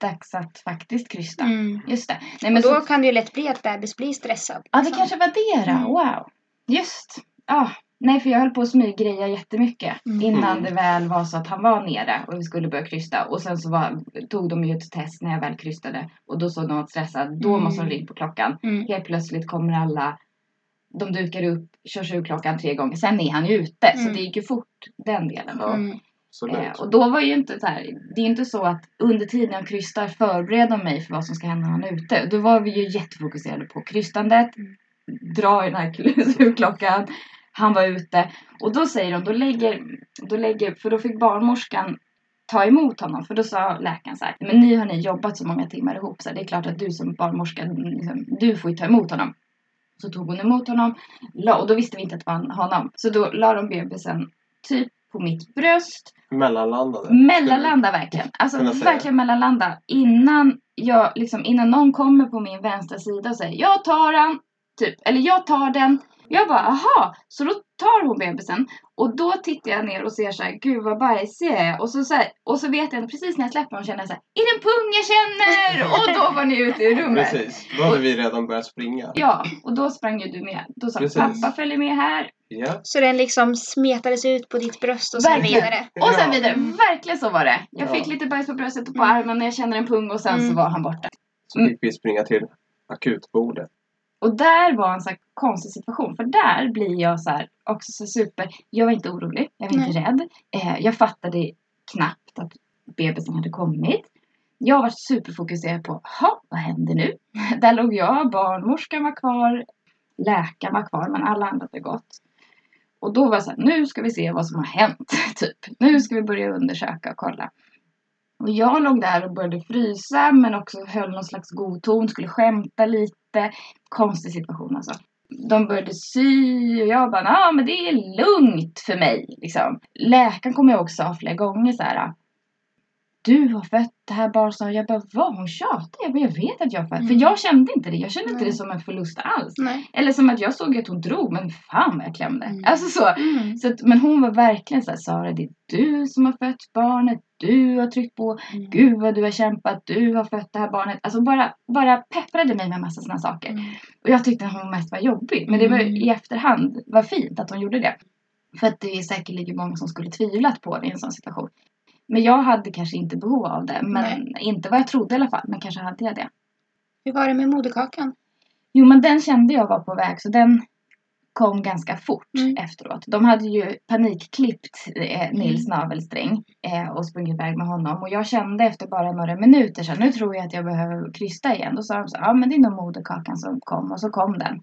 dags att faktiskt krysta. Mm. Just det. Nej, men Och då så, kan det ju lätt bli att bebis blir stressad. ja, det liksom. kanske var det då. Mm. Wow. Just. Ja. Nej, för jag höll på att smyggreja jättemycket Mm. innan Mm. det väl var så att han var nere och vi skulle börja krysta. Och sen så var, tog de ju ett test när jag väl krystade och då såg de att stressad. Då Mm. måste de ringa på klockan. Mm. Helt plötsligt kommer alla, de dukar upp, kör sig ur klockan tre gånger. Sen är han ju ute. Så Mm. det gick ju fort den delen. Ja. Mm. Eh, och då var ju inte så här, det är ju inte så att under tiden jag krystar förbereder de mig för vad som ska hända när han är ute. Då var vi ju jättefokuserade på krystandet, Mm. dra i den här *laughs* klockan, han var ute. Och då säger de, då lägger, då lägger, för då fick barnmorskan ta emot honom. För då sa läkaren så här, men ni har ni jobbat så många timmar ihop så det är klart att du som barnmorska, liksom, du får ju ta emot honom. Så tog hon emot honom, och då visste vi inte att det var honom. Så då la de bebisen typ på mitt bröst Mellanlandade. Mellanlanda verkligen. Alltså verkligen mellanlanda. Innan jag, liksom, innan någon kommer på min vänstra sida och säger jag tar den. Typ. Eller jag tar den. Jag bara aha. Så då tar hon bebisen. Och då tittar jag ner och ser så här, gud vad bajsig jag är. Och så, så här, och så vet jag precis när jag släpper honom känner jag så här, är det en pung jag känner? Och då var ni ute i rummet. Precis. Då hade vi redan börjat springa. Ja, och då sprang ju du med. Då sa Precis. pappa följer med här. Ja. Så den liksom smetades ut på ditt bröst och sen Verkligen. vidare. Och sen vidare. Verkligen så var det. Jag Ja. fick lite bajs på bröstet och på Mm. armen när jag känner en pung och sen så Mm. var han borta. Så fick vi springa till akutbordet. Och där var en så konstig situation. För där blir jag så här också så super. Jag var inte orolig. Jag var inte rädd. Eh, jag fattade knappt att bebisen hade kommit. Jag var superfokuserad på, ha, vad händer nu? *laughs* Där låg jag, barnmorskan var kvar, läkaren var kvar, men alla andra hade gått. Och då var jag så här, nu ska vi se vad som har hänt. *laughs* Typ. Nu ska vi börja undersöka och kolla. Och jag låg där och började frysa men också höll någon slags god ton, skulle skämta lite. Konstig situation alltså. De började sy och jag bara, ja men det är lugnt för mig. Liksom. Läkaren kommer jag också sa flera gånger så här. Du har fött det här barnet. Jag bara, vad? Hon tjatar. Jag bara, jag vet att jag har fött. För Mm. jag kände inte det. Jag kände inte Nej. det som en förlust alls. Nej. Eller som att jag såg att hon drog, men fan vad jag klämde. Mm. Alltså så. Mm. så att, men hon var verkligen så här, Sara det är du som har fött barnet. Du har tryckt på. Mm. Gud vad du har kämpat. Du har fött det här barnet. Alltså bara, bara pepprade mig med massa sådana saker. Mm. Och jag tyckte att hon mest var jobbig. Men det var Mm. i efterhand var fint att hon gjorde det. För att det är säkerligen många som skulle tvivlat på det i en sån situation. Men jag hade kanske inte behov av det. Men Nej. inte vad jag trodde i alla fall. Men kanske hade jag det. Hur var det med moderkakan? Jo men den kände jag var på väg. Så den kom ganska fort Mm. efteråt. De hade ju panikklippt eh, Nils navelsträng eh, och sprungit iväg med honom. Och jag kände efter bara några minuter så nu tror jag att jag behöver krysta igen. Då sa de så ja men det är nog moderkakan som kom. Och så kom den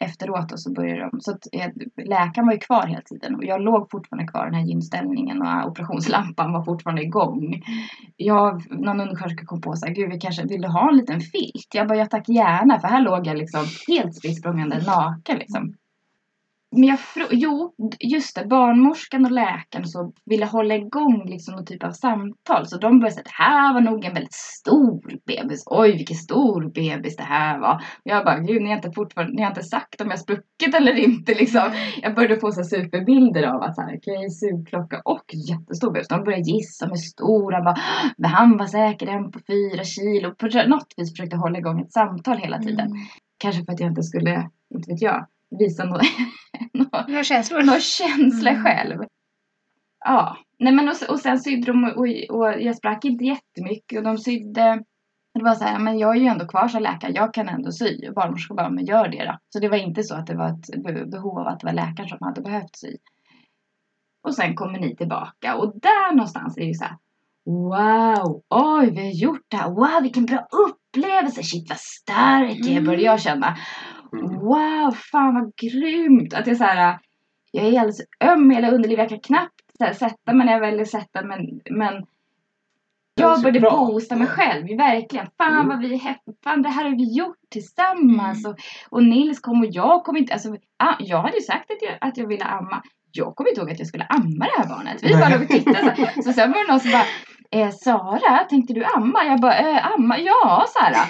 efteråt och så började de. Så att, eh, läkaren var ju kvar hela tiden och jag låg fortfarande kvar i den här gynställningen och operationslampan var fortfarande igång. Jag, någon undersköterska kom på så här, gud vi kanske, vill du ha en liten filt? Jag bara, ja tack gärna för här låg jag liksom helt spritt naken liksom. Men jag jo, just det, barnmorskan och läkaren så ville hålla igång liksom någon typ av samtal. Så de började säga att det här var nog en väldigt stor bebis. Oj, vilken stor bebis det här var. Och jag bara, gud, ni har inte fortfarande, ni har inte sagt om jag spruckit eller inte liksom. Jag började få så superbilder av att okej, sugklocka och jättestor bebis. De började gissa hur stor han var. Men han var säkert en på fyra kilo. På något vis försökte hålla igång ett samtal hela tiden. Mm. Kanske för att jag inte skulle, inte vet jag, visa någon, *laughs* Några känslor? någon känsla Mm. själv. Ja, nej men och, och sen sydde de och, och jag sprack inte jättemycket och de sydde det var så här, men jag är ju ändå kvar som läkare, jag kan ändå sy. Och barnmorskan bara, men gör det då. Så det var inte så att det var ett be- behov av att det var läkaren som hade behövt sy. Och sen kommer ni tillbaka och där någonstans är det ju så här. Wow, oj vi har gjort det här. Wow vilken bra upplevelse. Shit vad stark jag är börjar jag känna. Mm. Wow, fan vad grymt. Att jag så här, jag är alldeles öm i hela underlivet. Jag kan knappt här, sätta mig när jag väljer sätta men, men jag bra. boosta mig själv, verkligen. Fan Mm. vad vi är. Fan det här har vi gjort tillsammans. Och, och Nils kom och jag kom inte. Alltså, ah, jag hade ju sagt att jag, att jag ville amma. Jag kom inte ihåg att jag skulle amma det här barnet. Vi bara låg och tittade. Så, så sen var det någon som bara, eh, Sara, tänkte du amma? Jag bara, eh, amma? Ja, Sara.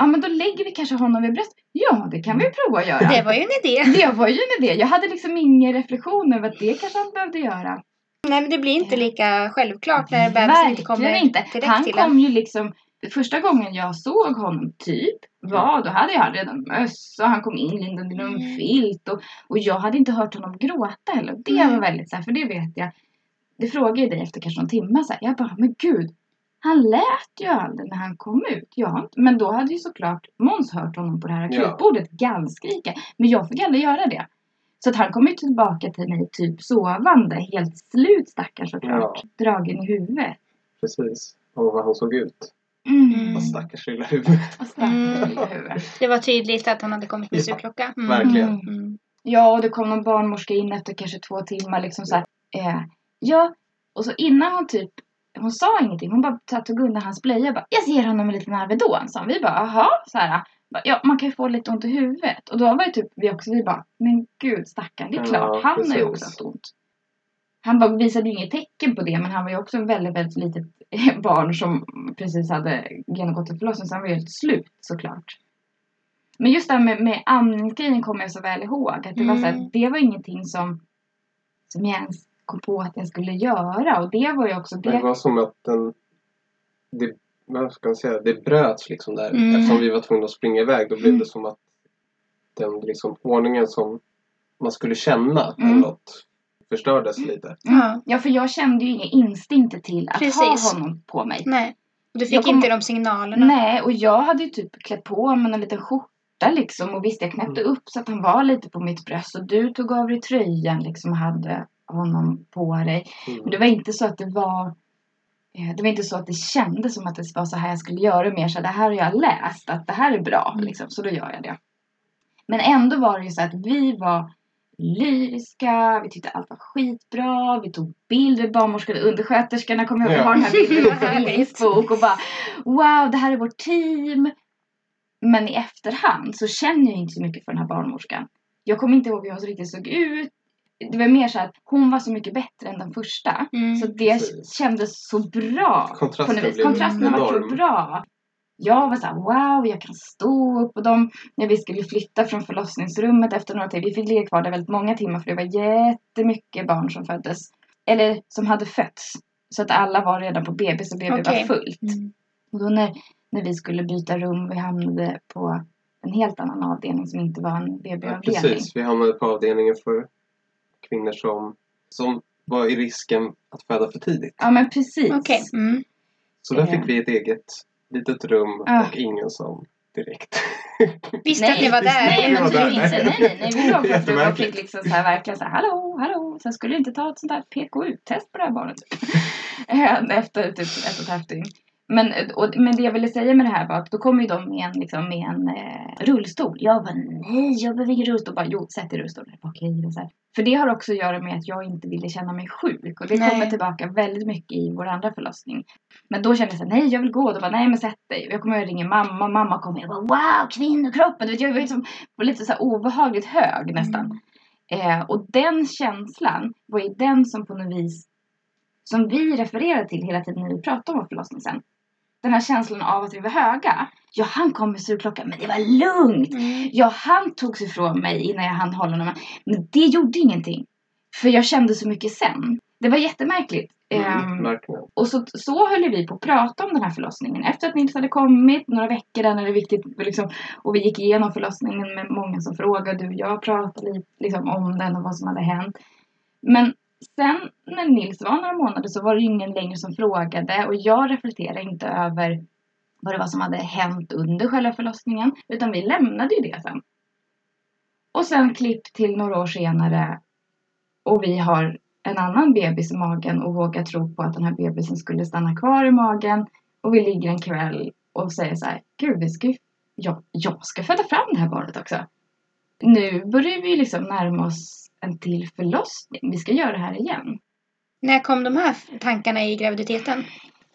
Ja, men då lägger vi kanske honom vid bröstet. Ja, det kan vi prova att göra. Det var ju en idé. Det var ju en idé. Jag hade liksom ingen reflektion över att det kanske han behövde göra. Nej men det blir inte lika självklart när bebisen inte kommer inte. direkt Han till kom en. ju liksom, första gången jag såg honom typ var, då hade jag redan mössa, han kom in lindad i någon Mm. filt och, och jag hade inte hört honom gråta heller. Det Mm. var väldigt så här, för det vet jag. Det frågade jag dig efter kanske någon timme så här, jag bara, men gud. Han lät ju aldrig när han kom ut. Jag men då hade ju såklart Måns hört honom på det här Ja. akutbordet gallskrika. Men jag fick aldrig göra det. Så att han kom ju tillbaka till mig typ sovande, helt slut stackars såklart. Dragen i huvudet. Precis. Och vad han såg ut. Mm. Vad stackars lilla huvud. Och stackars Mm. lilla. Det var tydligt att han hade kommit med Ja, sugklocka. Mm. verkligen. Mm. Ja, och det kom någon barnmorska in efter kanske två timmar liksom så här. Eh, ja, och så innan hon typ hon sa ingenting, hon bara tog undan hans blöja och bara Jag ger honom en liten Alvedon, sa. Vi bara jaha, så här. Ja, man kan ju få lite ont i huvudet. Och då var ju typ vi också, vi bara Men gud stackarn, det är Ja, klart, han har ju också haft ont. Han bara visade ju inget tecken på det, men han var ju också en väldigt, väldigt litet *laughs* barn som precis hade genomgått en förlossning, så han var ju helt slut såklart. Men just det här med, med amningsgrejen kommer jag så väl ihåg. Att det, var så här, Mm. det var ingenting som, som jag ens kom på att jag skulle göra. Och det var ju också Det det. var som att den... Det, vad ska man säga? Det bröts liksom där. Mm. Eftersom vi var tvungna att springa iväg. Då blev Mm. det som att den liksom ordningen som man skulle känna Mm. eller något förstördes lite. Ja. Ja, för jag kände ju inga instinkter till att Precis. ha honom på mig. Nej. Och du fick kom- inte de signalerna. Nej, och jag hade ju typ klätt på mig en liten skjorta liksom. Och visst, jag knäppte upp så att han var lite på mitt bröst. Och du tog av dig tröjan liksom och hade honom på dig. Men Mm. det var inte så att det var eh, det var inte så att det kändes som att det var så här jag skulle göra mer så det här har jag läst att det här är bra Mm. liksom, så då gör jag det. Men ändå var det ju så att vi var lyriska, vi tyckte allt var skitbra, vi tog bilder, barnmorskan och undersköterskorna jag ihåg, Ja. har den här bilden på. *laughs* Facebook och bara wow det här är vårt team. Men i efterhand så känner jag inte så mycket för den här barnmorskan. Jag kommer inte ihåg hur hon riktigt såg ut. Det var mer så att hon var så mycket bättre än den första. Mm. Så det Precis. kändes så bra. Kontrasten på något vis. blev Kontrasten var så enorm. bra. Jag var så här, wow, jag kan stå upp. Och de, när vi skulle flytta från förlossningsrummet efter några timmar, vi fick ligga kvar där väldigt många timmar för det var jättemycket barn som föddes. Eller som hade fötts. Så att alla var redan på BB så BB Okej. var fullt. Mm. Och då när, när vi skulle byta rum, vi hamnade på en helt annan avdelning som inte var en Ja, BB-avdelning. precis. Vi hamnade på avdelningen för kvinnor som, som var i risken att föda för tidigt. Ja men precis. Okej. Mm. Så där fick vi ett eget litet rum Ah. och ingen som direkt. *laughs* Visste att ni var där. Nej, Vi men där. finns, nej, nej, nej, vi låg på och fick liksom så här verkligen så här, hallå, hallå. Sen skulle jag inte ta ett sånt där PKU-test på det här barnet. *laughs* *laughs* Efter typ ett och ett halvt dygn. Men, och, men det jag ville säga med det här var att då kommer ju de med en, liksom, med en eh, rullstol. Jag bara nej, jag behöver ingen rullstol. Bara jo, sätt i rullstolen. Okej, och så här. För det har också att göra med att jag inte ville känna mig sjuk. Och det Nej. kommer tillbaka väldigt mycket i vår andra förlossning. Men då kände jag så här, nej jag vill gå. Då bara, nej men sätt dig. Och jag kommer att ringer mamma. Mamma kommer. Jag bara, wow, kvinnokroppen. Du vet, jag var liksom lite så här obehagligt hög nästan. Eh, och den känslan var ju den som på något vis som vi refererade till hela tiden när vi pratade om vår förlossning sen. Den här känslan av att vi var höga. Ja, han kom med surklockan, men det var lugnt. Mm. Ja, han tog sig ifrån mig innan jag hann hålla honom. Men det gjorde ingenting. För jag kände så mycket sen. Det var jättemärkligt. Mm, verkligen. och så, så höll vi på att prata om den här förlossningen. Efter att Nils hade kommit, några veckor där när det är viktigt. Liksom, och vi gick igenom förlossningen med många som frågade. Du och jag pratade lite liksom, om den och vad som hade hänt. Men sen när Nils var några månader så var det ju ingen längre som frågade. Och jag reflekterade inte över vad det var som hade hänt under själva förlossningen. Utan vi lämnade ju det sen. Och sen klipp till några år senare. Och vi har en annan bebis i magen och vågar tro på att den här bebisen skulle stanna kvar i magen. Och vi ligger en kväll och säger så här, gud, vi ska ju, jag, jag ska föda fram det här barnet också. Nu börjar vi liksom närma oss en till förlossning. Vi ska göra det här igen. När kom de här tankarna i graviditeten?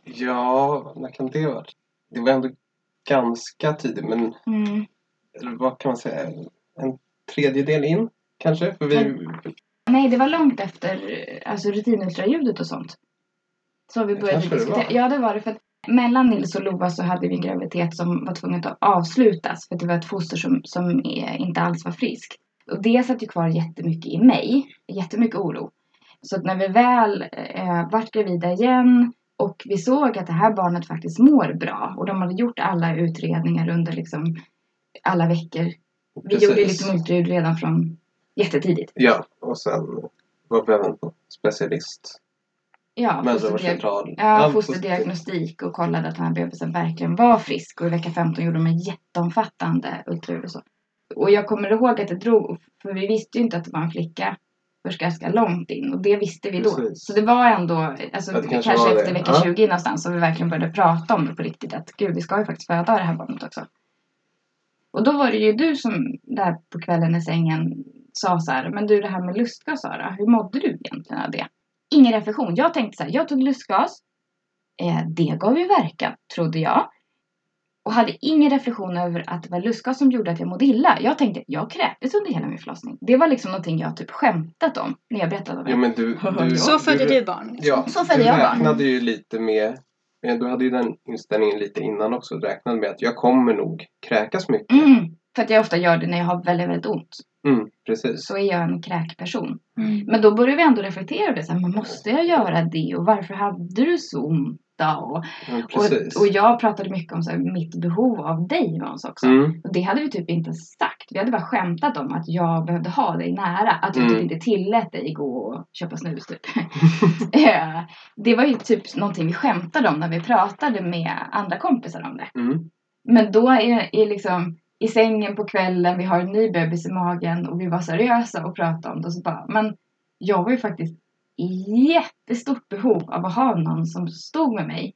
Ja, när kan det vara? Det var ändå ganska tidigt, men Mm. eller vad kan man säga? En tredjedel in kanske? För vi, Nej, det var långt efter alltså, rutinultraljudet och sånt. Så vi Det började det diskutera. var. Ja, det var det. För att mellan Nils och Lova så hade vi en graviditet som var tvungen att avslutas. För att det var ett foster som, som inte alls var friskt. Och det satt ju kvar jättemycket i mig. Jättemycket oro. Så när vi väl eh, vart gravida igen och vi såg att det här barnet faktiskt mår bra. Och de hade gjort alla utredningar under liksom alla veckor. Vi gjorde liksom ultraljud redan från jättetidigt. Ja, och sen var vi även på specialist. Ja, fosterdiag- ja, fosterdiagnostik och kollade att den här bebisen verkligen var frisk. Och i vecka 15 gjorde de en jätteomfattande ultraljud och så. Och jag kommer ihåg att det drog, för vi visste ju inte att det var en flicka först ganska långt in. Och det visste vi då. Precis. Så det var ändå, alltså kanske, kanske efter det. vecka Ja. 20 någonstans, så vi verkligen började prata om det på riktigt. Att gud, vi ska ju faktiskt föda det här barnet också. Och då var det ju du som där på kvällen i sängen sa så här, men du det här med lustgas Sara, hur mådde du egentligen av det? Ingen reflektion. Jag tänkte så här, jag tog lustgas. Eh, det gav ju verkan, trodde jag. Och hade ingen reflektion över att det var lustgas som gjorde att jag mådde illa. Jag tänkte, jag kräktes under hela min förlossning. Det var liksom någonting jag typ skämtat om när jag berättade om det. Jo, men du, *laughs* du, Så födde du, du barn? Ja, Så födde du jag barn. räknade ju lite med men Du hade ju den inställningen lite innan också. Du räknade med att jag kommer nog kräkas mycket. Mm, för att jag ofta gör det när jag har väldigt, väldigt ont. Mm, precis. Så är jag en kräkperson. Mm. Men då började vi ändå reflektera över det. Så här, men måste jag göra det? Och varför hade du så ont? Då? Och, Ja, och, och jag pratade mycket om så här, mitt behov av dig Måns också. mm, Och det hade vi typ inte sagt. Vi hade bara skämtat om att jag behövde ha dig nära. Att jag Mm. typ inte tillät dig gå och köpa snus typ. *laughs* *laughs* Eh, det var ju typ någonting vi skämtade om när vi pratade med andra kompisar om det. mm, Men då är, är liksom i sängen på kvällen, vi har en ny bebis i magen och vi var seriösa och pratade om det. Och så bara, men jag var ju faktiskt jättestort behov av att ha någon som stod med mig.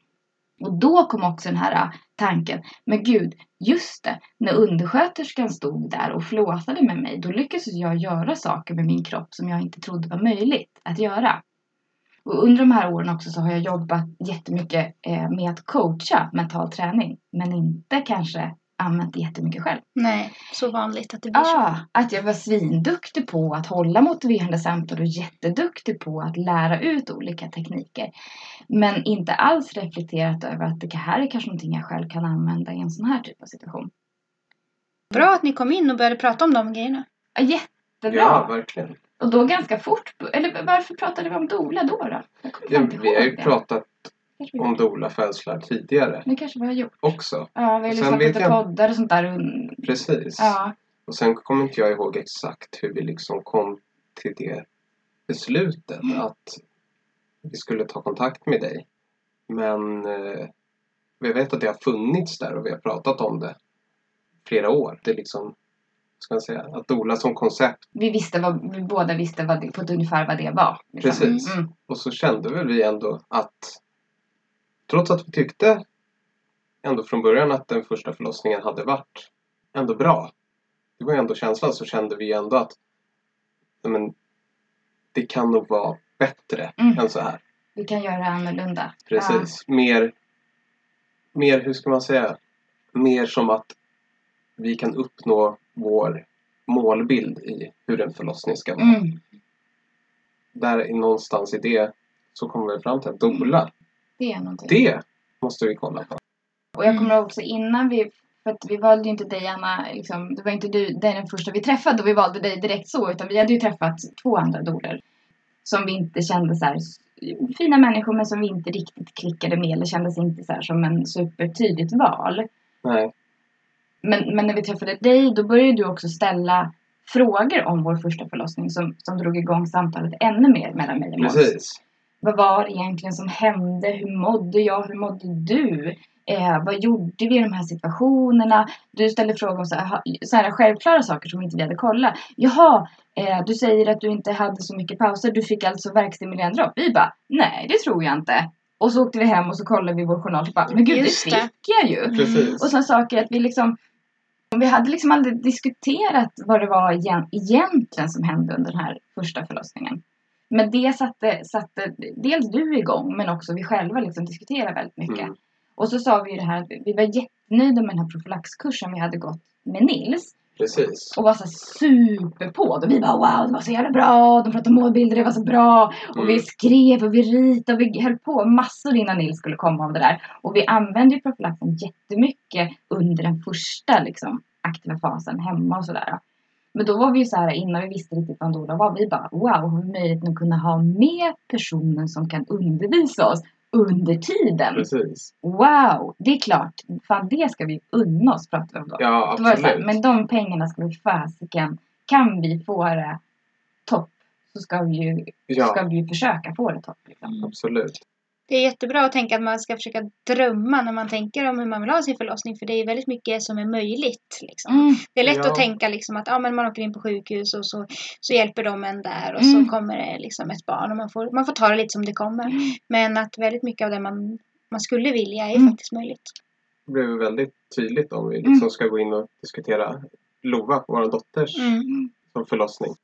Och då kom också den här äh, tanken, men gud, just det, när undersköterskan stod där och flåsade med mig, då lyckades jag göra saker med min kropp som jag inte trodde var möjligt att göra. Och under de här åren också så har jag jobbat jättemycket äh, med att coacha mental träning, men inte kanske använt det jättemycket själv. Nej, så vanligt att det blir så. Ah, att jag var svinduktig på att hålla motiverande samtal och jätteduktig på att lära ut olika tekniker. Men inte alls reflekterat över att det här är kanske någonting jag själv kan använda i en sån här typ av situation. Bra att ni kom in och började prata om de grejerna. Ja, jättebra! ja, verkligen. och då ganska fort. Eller varför pratade vi om Dola då? då? Jag kommer Ja, inte vi har ju pratat om doula-födslar tidigare Det kanske vi har gjort. också. Ja, vi har lyssnat på lite jag- poddar och sånt där. Precis. Ja, Och sen kommer inte jag ihåg exakt hur vi liksom kom till det beslutet att vi skulle ta kontakt med dig. Men eh, vi vet att det har funnits där och vi har pratat om det flera år. Det är liksom, ska man säga, att dola som koncept. vi visste vad, vi båda visste vad det, på ett ungefär vad det var. liksom. Precis. Mm. Och så kände väl vi ändå att trots att vi tyckte ändå från början att den första förlossningen hade varit ändå bra. Det var ju ändå känslan så kände vi ändå att men, det kan nog vara bättre Mm. än så här. Vi kan göra annorlunda. Precis. Mer, mer, hur ska man säga, mer som att vi kan uppnå vår målbild i hur en förlossning ska Ja. vara. Mm. Där någonstans i det så kommer vi fram till att doula, Det är någonting. det måste vi kolla på. Och jag kommer ihåg också innan vi, för att vi valde ju inte dig Anna, liksom, det var inte du dig den första vi träffade och vi valde dig direkt så, utan vi hade ju träffat två andra doler som vi inte kände så här fina människor men som vi inte riktigt klickade med eller kändes inte så här som en supertydligt val. Nej, Men, men när vi träffade dig då började du också ställa frågor om vår första förlossning som, som drog igång samtalet ännu mer mellan mig och Måns. precis. Vad var det egentligen som hände? Hur mådde jag? Hur mådde du? Eh, vad gjorde vi i de här situationerna? Du ställde frågor om så här, så här självklara saker som inte vi hade kollat. Jaha, eh, du säger att du inte hade så mycket pauser. Du fick alltså verkstimulerande dropp. Vi bara, nej det tror jag inte. Och så åkte vi hem och så kollade vi vår journal och bara, men gud Just det fick jag ju. Precis. Och sådana saker att vi liksom vi hade liksom aldrig diskuterat vad det var igen, egentligen som hände under den här första förlossningen. Men det satte, satte dels du igång men också vi själva liksom diskuterade väldigt mycket. Mm. Och så sa vi ju det här att vi var jättenöjda med den här profylaxkursen vi hade gått med Nils. Precis. Och var så superpå. Och vi bara wow det var så jävla bra. De pratade målbilder, det var så bra. Och vi Mm. skrev och vi ritade och vi höll på massor innan Nils skulle komma av det där. Och vi använde ju profylaxen jättemycket under den första liksom, aktiva fasen hemma och sådär. Men då var vi ju så här innan vi visste riktigt vad en doula var. Vi bara wow, har vi möjligheten att kunna ha med personen som kan undervisa oss under tiden. Precis. Wow, det är klart. Fan det ska vi unna oss pratade vi om då. Ja, Då det så här, absolut. men de pengarna ska vi fasiken, kan vi få det topp så ska vi ju, Ja, ska vi ju försöka få det topp. Liksom. absolut. Det är jättebra att tänka att man ska försöka drömma när man tänker om hur man vill ha sin förlossning. För det är väldigt mycket som är möjligt. Liksom. Mm. Det är lätt Ja. att tänka liksom att ja, men man åker in på sjukhus och så, så hjälper de en där och Mm. så kommer det liksom ett barn och man får, man får ta det lite som det kommer. Men att väldigt mycket av det man, man skulle vilja är Mm. faktiskt möjligt. Det blev väldigt tydligt om vi liksom ska gå in och diskutera Lova, vår dotters Mm. som förlossning.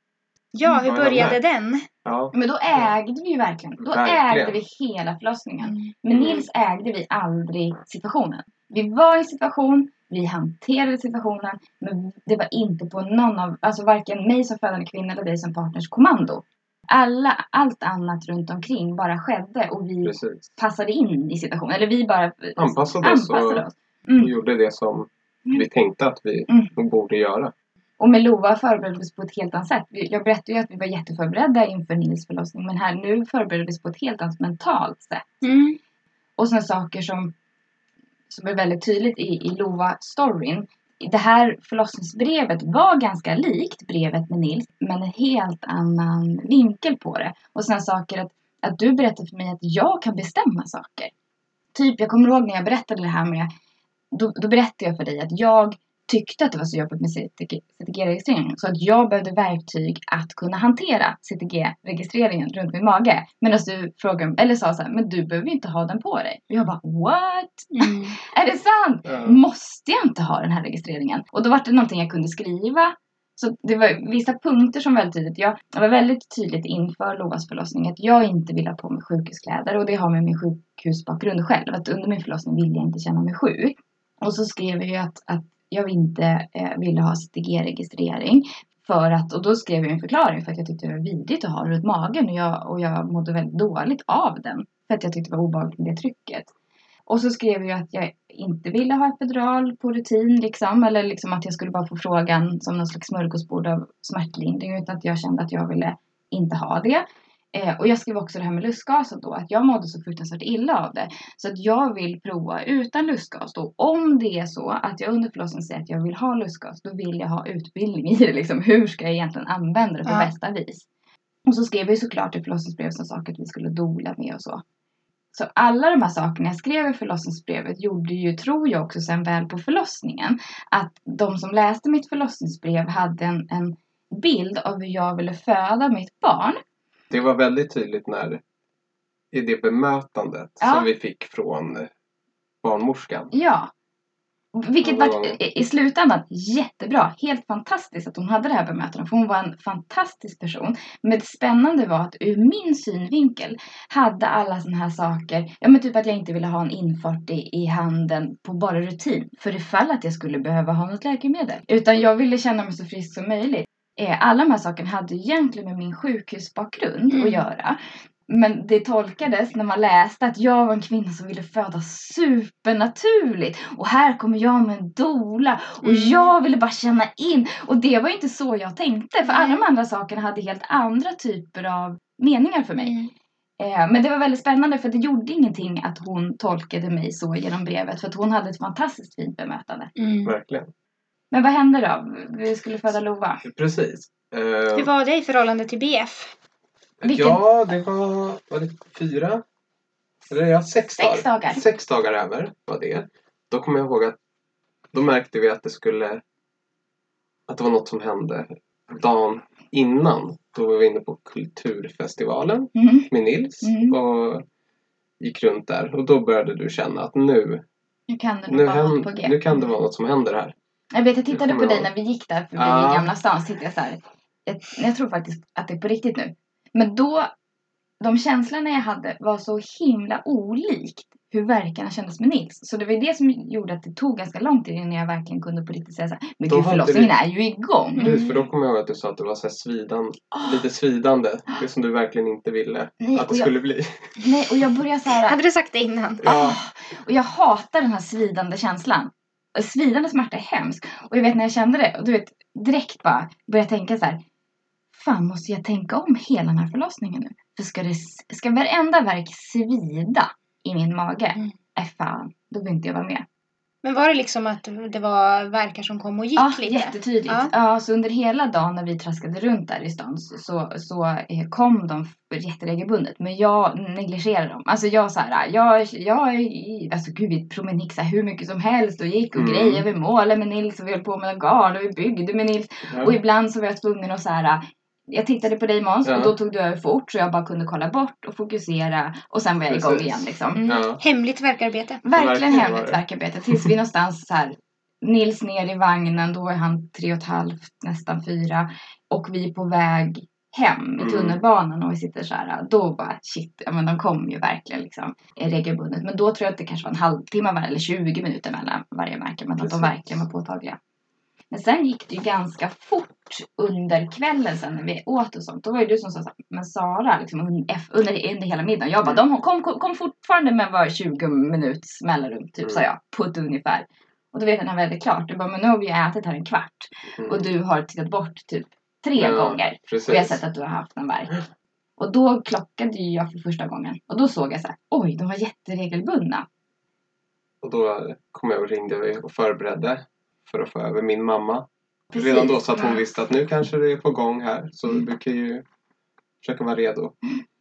Ja, hur Vad är började den? Ja, Men då ägde vi ju verkligen. Då Verkligen. ägde vi hela förlossningen. Mm. Men Mm. Nils ägde vi aldrig situationen. Vi var i situation, vi hanterade situationen, men det var inte på någon av, alltså varken mig som födande kvinna eller dig som partners kommando. Alla, allt annat runt omkring bara skedde och vi precis. passade in i situationen. Eller vi bara Anpassade oss anpassade och oss. Mm. vi gjorde det som vi tänkte att vi Mm. borde göra. Och med Lova förberedde vi oss på ett helt annat sätt. Jag berättade ju att vi var jätteförberedda inför Nils förlossning. Men här nu förberedde vi oss på ett helt annat mentalt sätt. Mm. Och sen saker som, som är väldigt tydligt i, i Lova-storyn. Det här förlossningsbrevet var ganska likt brevet med Nils. Men en helt annan vinkel på det. Och sen saker att, att du berättade för mig att jag kan bestämma saker. Typ, jag kommer ihåg när jag berättade det här med då, då berättade jag för dig att jag tyckte att det var så jobbigt med CTG-registreringen. Så att jag behövde verktyg att kunna hantera CTG-registreringen runt min mage. Medan du frågade, eller sa så här, men du behöver ju inte ha den på dig. Och jag bara, what? Mm. *laughs* Är det sant? Ja. Måste jag inte ha den här registreringen? Och då var det någonting jag kunde skriva. Så det var vissa punkter som var väldigt tydligt. Jag, det var väldigt tydligt inför Lovas förlossning att jag inte ville ha på mig sjukhuskläder. Och det har med min sjukhusbakgrund själv. Att under min förlossning ville jag inte känna mig sjuk. Och så skrev jag ju att, att jag inte eh, ville ha CTG-registrering. För att, och då skrev jag en förklaring för att jag tyckte det var vidrigt att ha det runt magen. Och jag, och jag mådde väldigt dåligt av den. För att jag tyckte det var obehagligt med det trycket. Och så skrev jag att jag inte ville ha epidural på rutin liksom. Eller liksom att jag skulle bara få frågan som någon slags smörgåsbord av smärtlindring. Utan att jag kände att jag ville inte ha det. Eh, och jag skrev också det här med lustgaset då. Att jag mådde så fruktansvärt illa av det. Så att jag vill prova utan lustgas då. Om det är så att jag under förlossningen säger att jag vill ha lustgas. Då vill jag ha utbildning i det liksom. Hur ska jag egentligen använda det på Ja. bästa vis? Och så skrev ju såklart i förlossningsbrevet som sak att vi skulle dola med och så. Så alla de här sakerna jag skrev i förlossningsbrevet gjorde ju, tror jag också sen väl på förlossningen, att de som läste mitt förlossningsbrev hade en, en bild av hur jag ville föda mitt barn. Det var väldigt tydligt när i det bemötandet Ja. som vi fick från eh, barnmorskan. Ja. Vilket var i- slutändan jättebra. Helt fantastiskt att hon hade det här bemötandet. För hon var en fantastisk person. Men det spännande var att ur min synvinkel hade alla såna här saker. Ja men typ att jag inte ville ha en infart i, i handen på bara rutin. För ifall att jag skulle behöva ha något läkemedel. Utan jag ville känna mig så frisk som möjligt. Eh, Alla de här sakerna hade egentligen med min sjukhusbakgrund Mm. att göra. Men det tolkades när man läste att jag var en kvinna som ville föda supernaturligt. Och här kommer jag med en dola. Och Mm. jag ville bara känna in. Och det var inte så jag tänkte. För alla de andra sakerna hade helt andra typer av meningar för mig. Mm. Eh, men det var väldigt spännande för det gjorde ingenting att hon tolkade mig så genom brevet. För att hon hade ett fantastiskt fint bemötande. Mm. Verkligen. Men vad hände då? Vi skulle föda Lova. Precis. Eh, Hur var det i förhållande till BF? vilken- Ja, det var, var det fyra? Eller ja, sex, Sex dagar. Sex dagar över var det. Då kommer jag ihåg att då märkte vi att det skulle att det var något som hände dagen innan. Då var vi inne på Kulturfestivalen Mm. med Nils Mm. och gick runt där. Och då började du känna att nu, Nu kan det nu, vara något hän- på G. nu kan det vara något som händer här. Jag vet, jag tittade på dig när vi gick där förbi Ja. i Gamla stan. Så tittade jag så här. Jag, jag tror faktiskt att det är på riktigt nu. Men då, de känslorna jag hade var så himla olikt hur verkarna kändes med Nils. Så det var det som gjorde att det tog ganska lång tid innan jag verkligen kunde på riktigt säga så här. Men gud, förlossningen är ju igång. Precis, för då kommer jag ihåg att du sa att det var så här svidan, Ah. lite svidande. Det som du verkligen inte ville Nej, att det och jag- skulle bli. Nej, och jag började så här. Hade du sagt det innan? Ja. Ah, och jag hatar den här svidande känslan. Svidande smärta är hemskt. Och jag vet när jag kände det, och du vet direkt bara började tänka så här. Fan, måste jag tänka om hela den här förlossningen nu? För ska, det, ska varenda verk svida i min mage? Mm. Äh fan, då vill inte jag vara med. Men var det liksom att det var verkar som kom och gick Ja, lite? jättetydligt. Ja. Ja. så under hela dagen när vi traskade runt där i stan så, så, eh, kom de jätteregelbundet. Men jag negligerade dem. Alltså jag så här, jag, jag, alltså gud vi promenixade hur mycket som helst och gick och Mm. grejade. Vi målade med Nils och vi höll på med garn och vi byggde med Nils. Och ibland så var jag tvungen att så här, jag tittade på dig Måns Ja. och då tog du över fort så jag bara kunde kolla bort och fokusera och sen var jag igång igen liksom. Mm. Ja. Hemligt verkarbete. Verkligen Verkligen var hemligt verkarbete. Tills vi någonstans så här. Nils ner i vagnen, då är han tre och ett halvt, nästan fyra. Och vi är på väg hem i Mm. tunnelbanan och vi sitter så här. Då bara shit, ja men de kom ju verkligen liksom regelbundet. Men då tror jag att det kanske var en halvtimme var- eller 20 minuter mellan varje märke. Men att de verkligen var påtagliga. Men sen gick det ju ganska fort under kvällen sen när vi åt och sånt. Då var ju du som sa så här, men Sara, liksom, under, under hela middagen. Jag bara, de kom, kom, kom fortfarande med var 20 minuts mellanrum, typ sa Mm. jag, på ett ungefär. Och då vet jag när vi hade klart, du bara, men nu har vi ju ätit här en kvart. Mm. Och du har tittat bort typ tre Ja, gånger. Precis. Och jag har sett att du har haft en värk. Och då klockade ju jag för första gången. Och då såg jag så här, oj, de var jätteregelbundna. Och då kom jag och ringde och förberedde för att få över min mamma. Precis. Redan då så att hon visste att nu kanske det är på gång här. Så Mm. du kan ju försöka vara redo.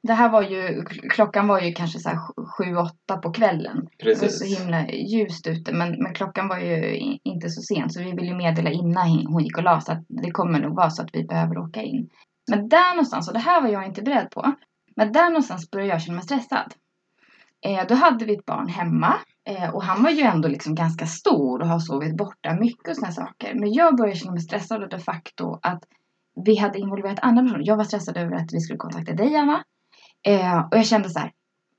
Det här var ju, klockan var ju kanske så här sju- åtta på kvällen. Det var så Precis. himla ljust ute men, men klockan var ju inte så sent så vi ville ju meddela innan hon gick och la så att det kommer nog vara så att vi behöver åka in. Men där någonstans, och det här var jag inte beredd på, men där någonstans började jag känna mig stressad. Eh, då hade vi ett barn hemma eh, och han var ju ändå liksom ganska stor och har sovit borta mycket och sådana saker. Men jag började känna mig stressad av det faktum att vi hade involverat andra personer. Jag var stressad över att vi skulle kontakta dig Anna. Eh, och jag kände så här,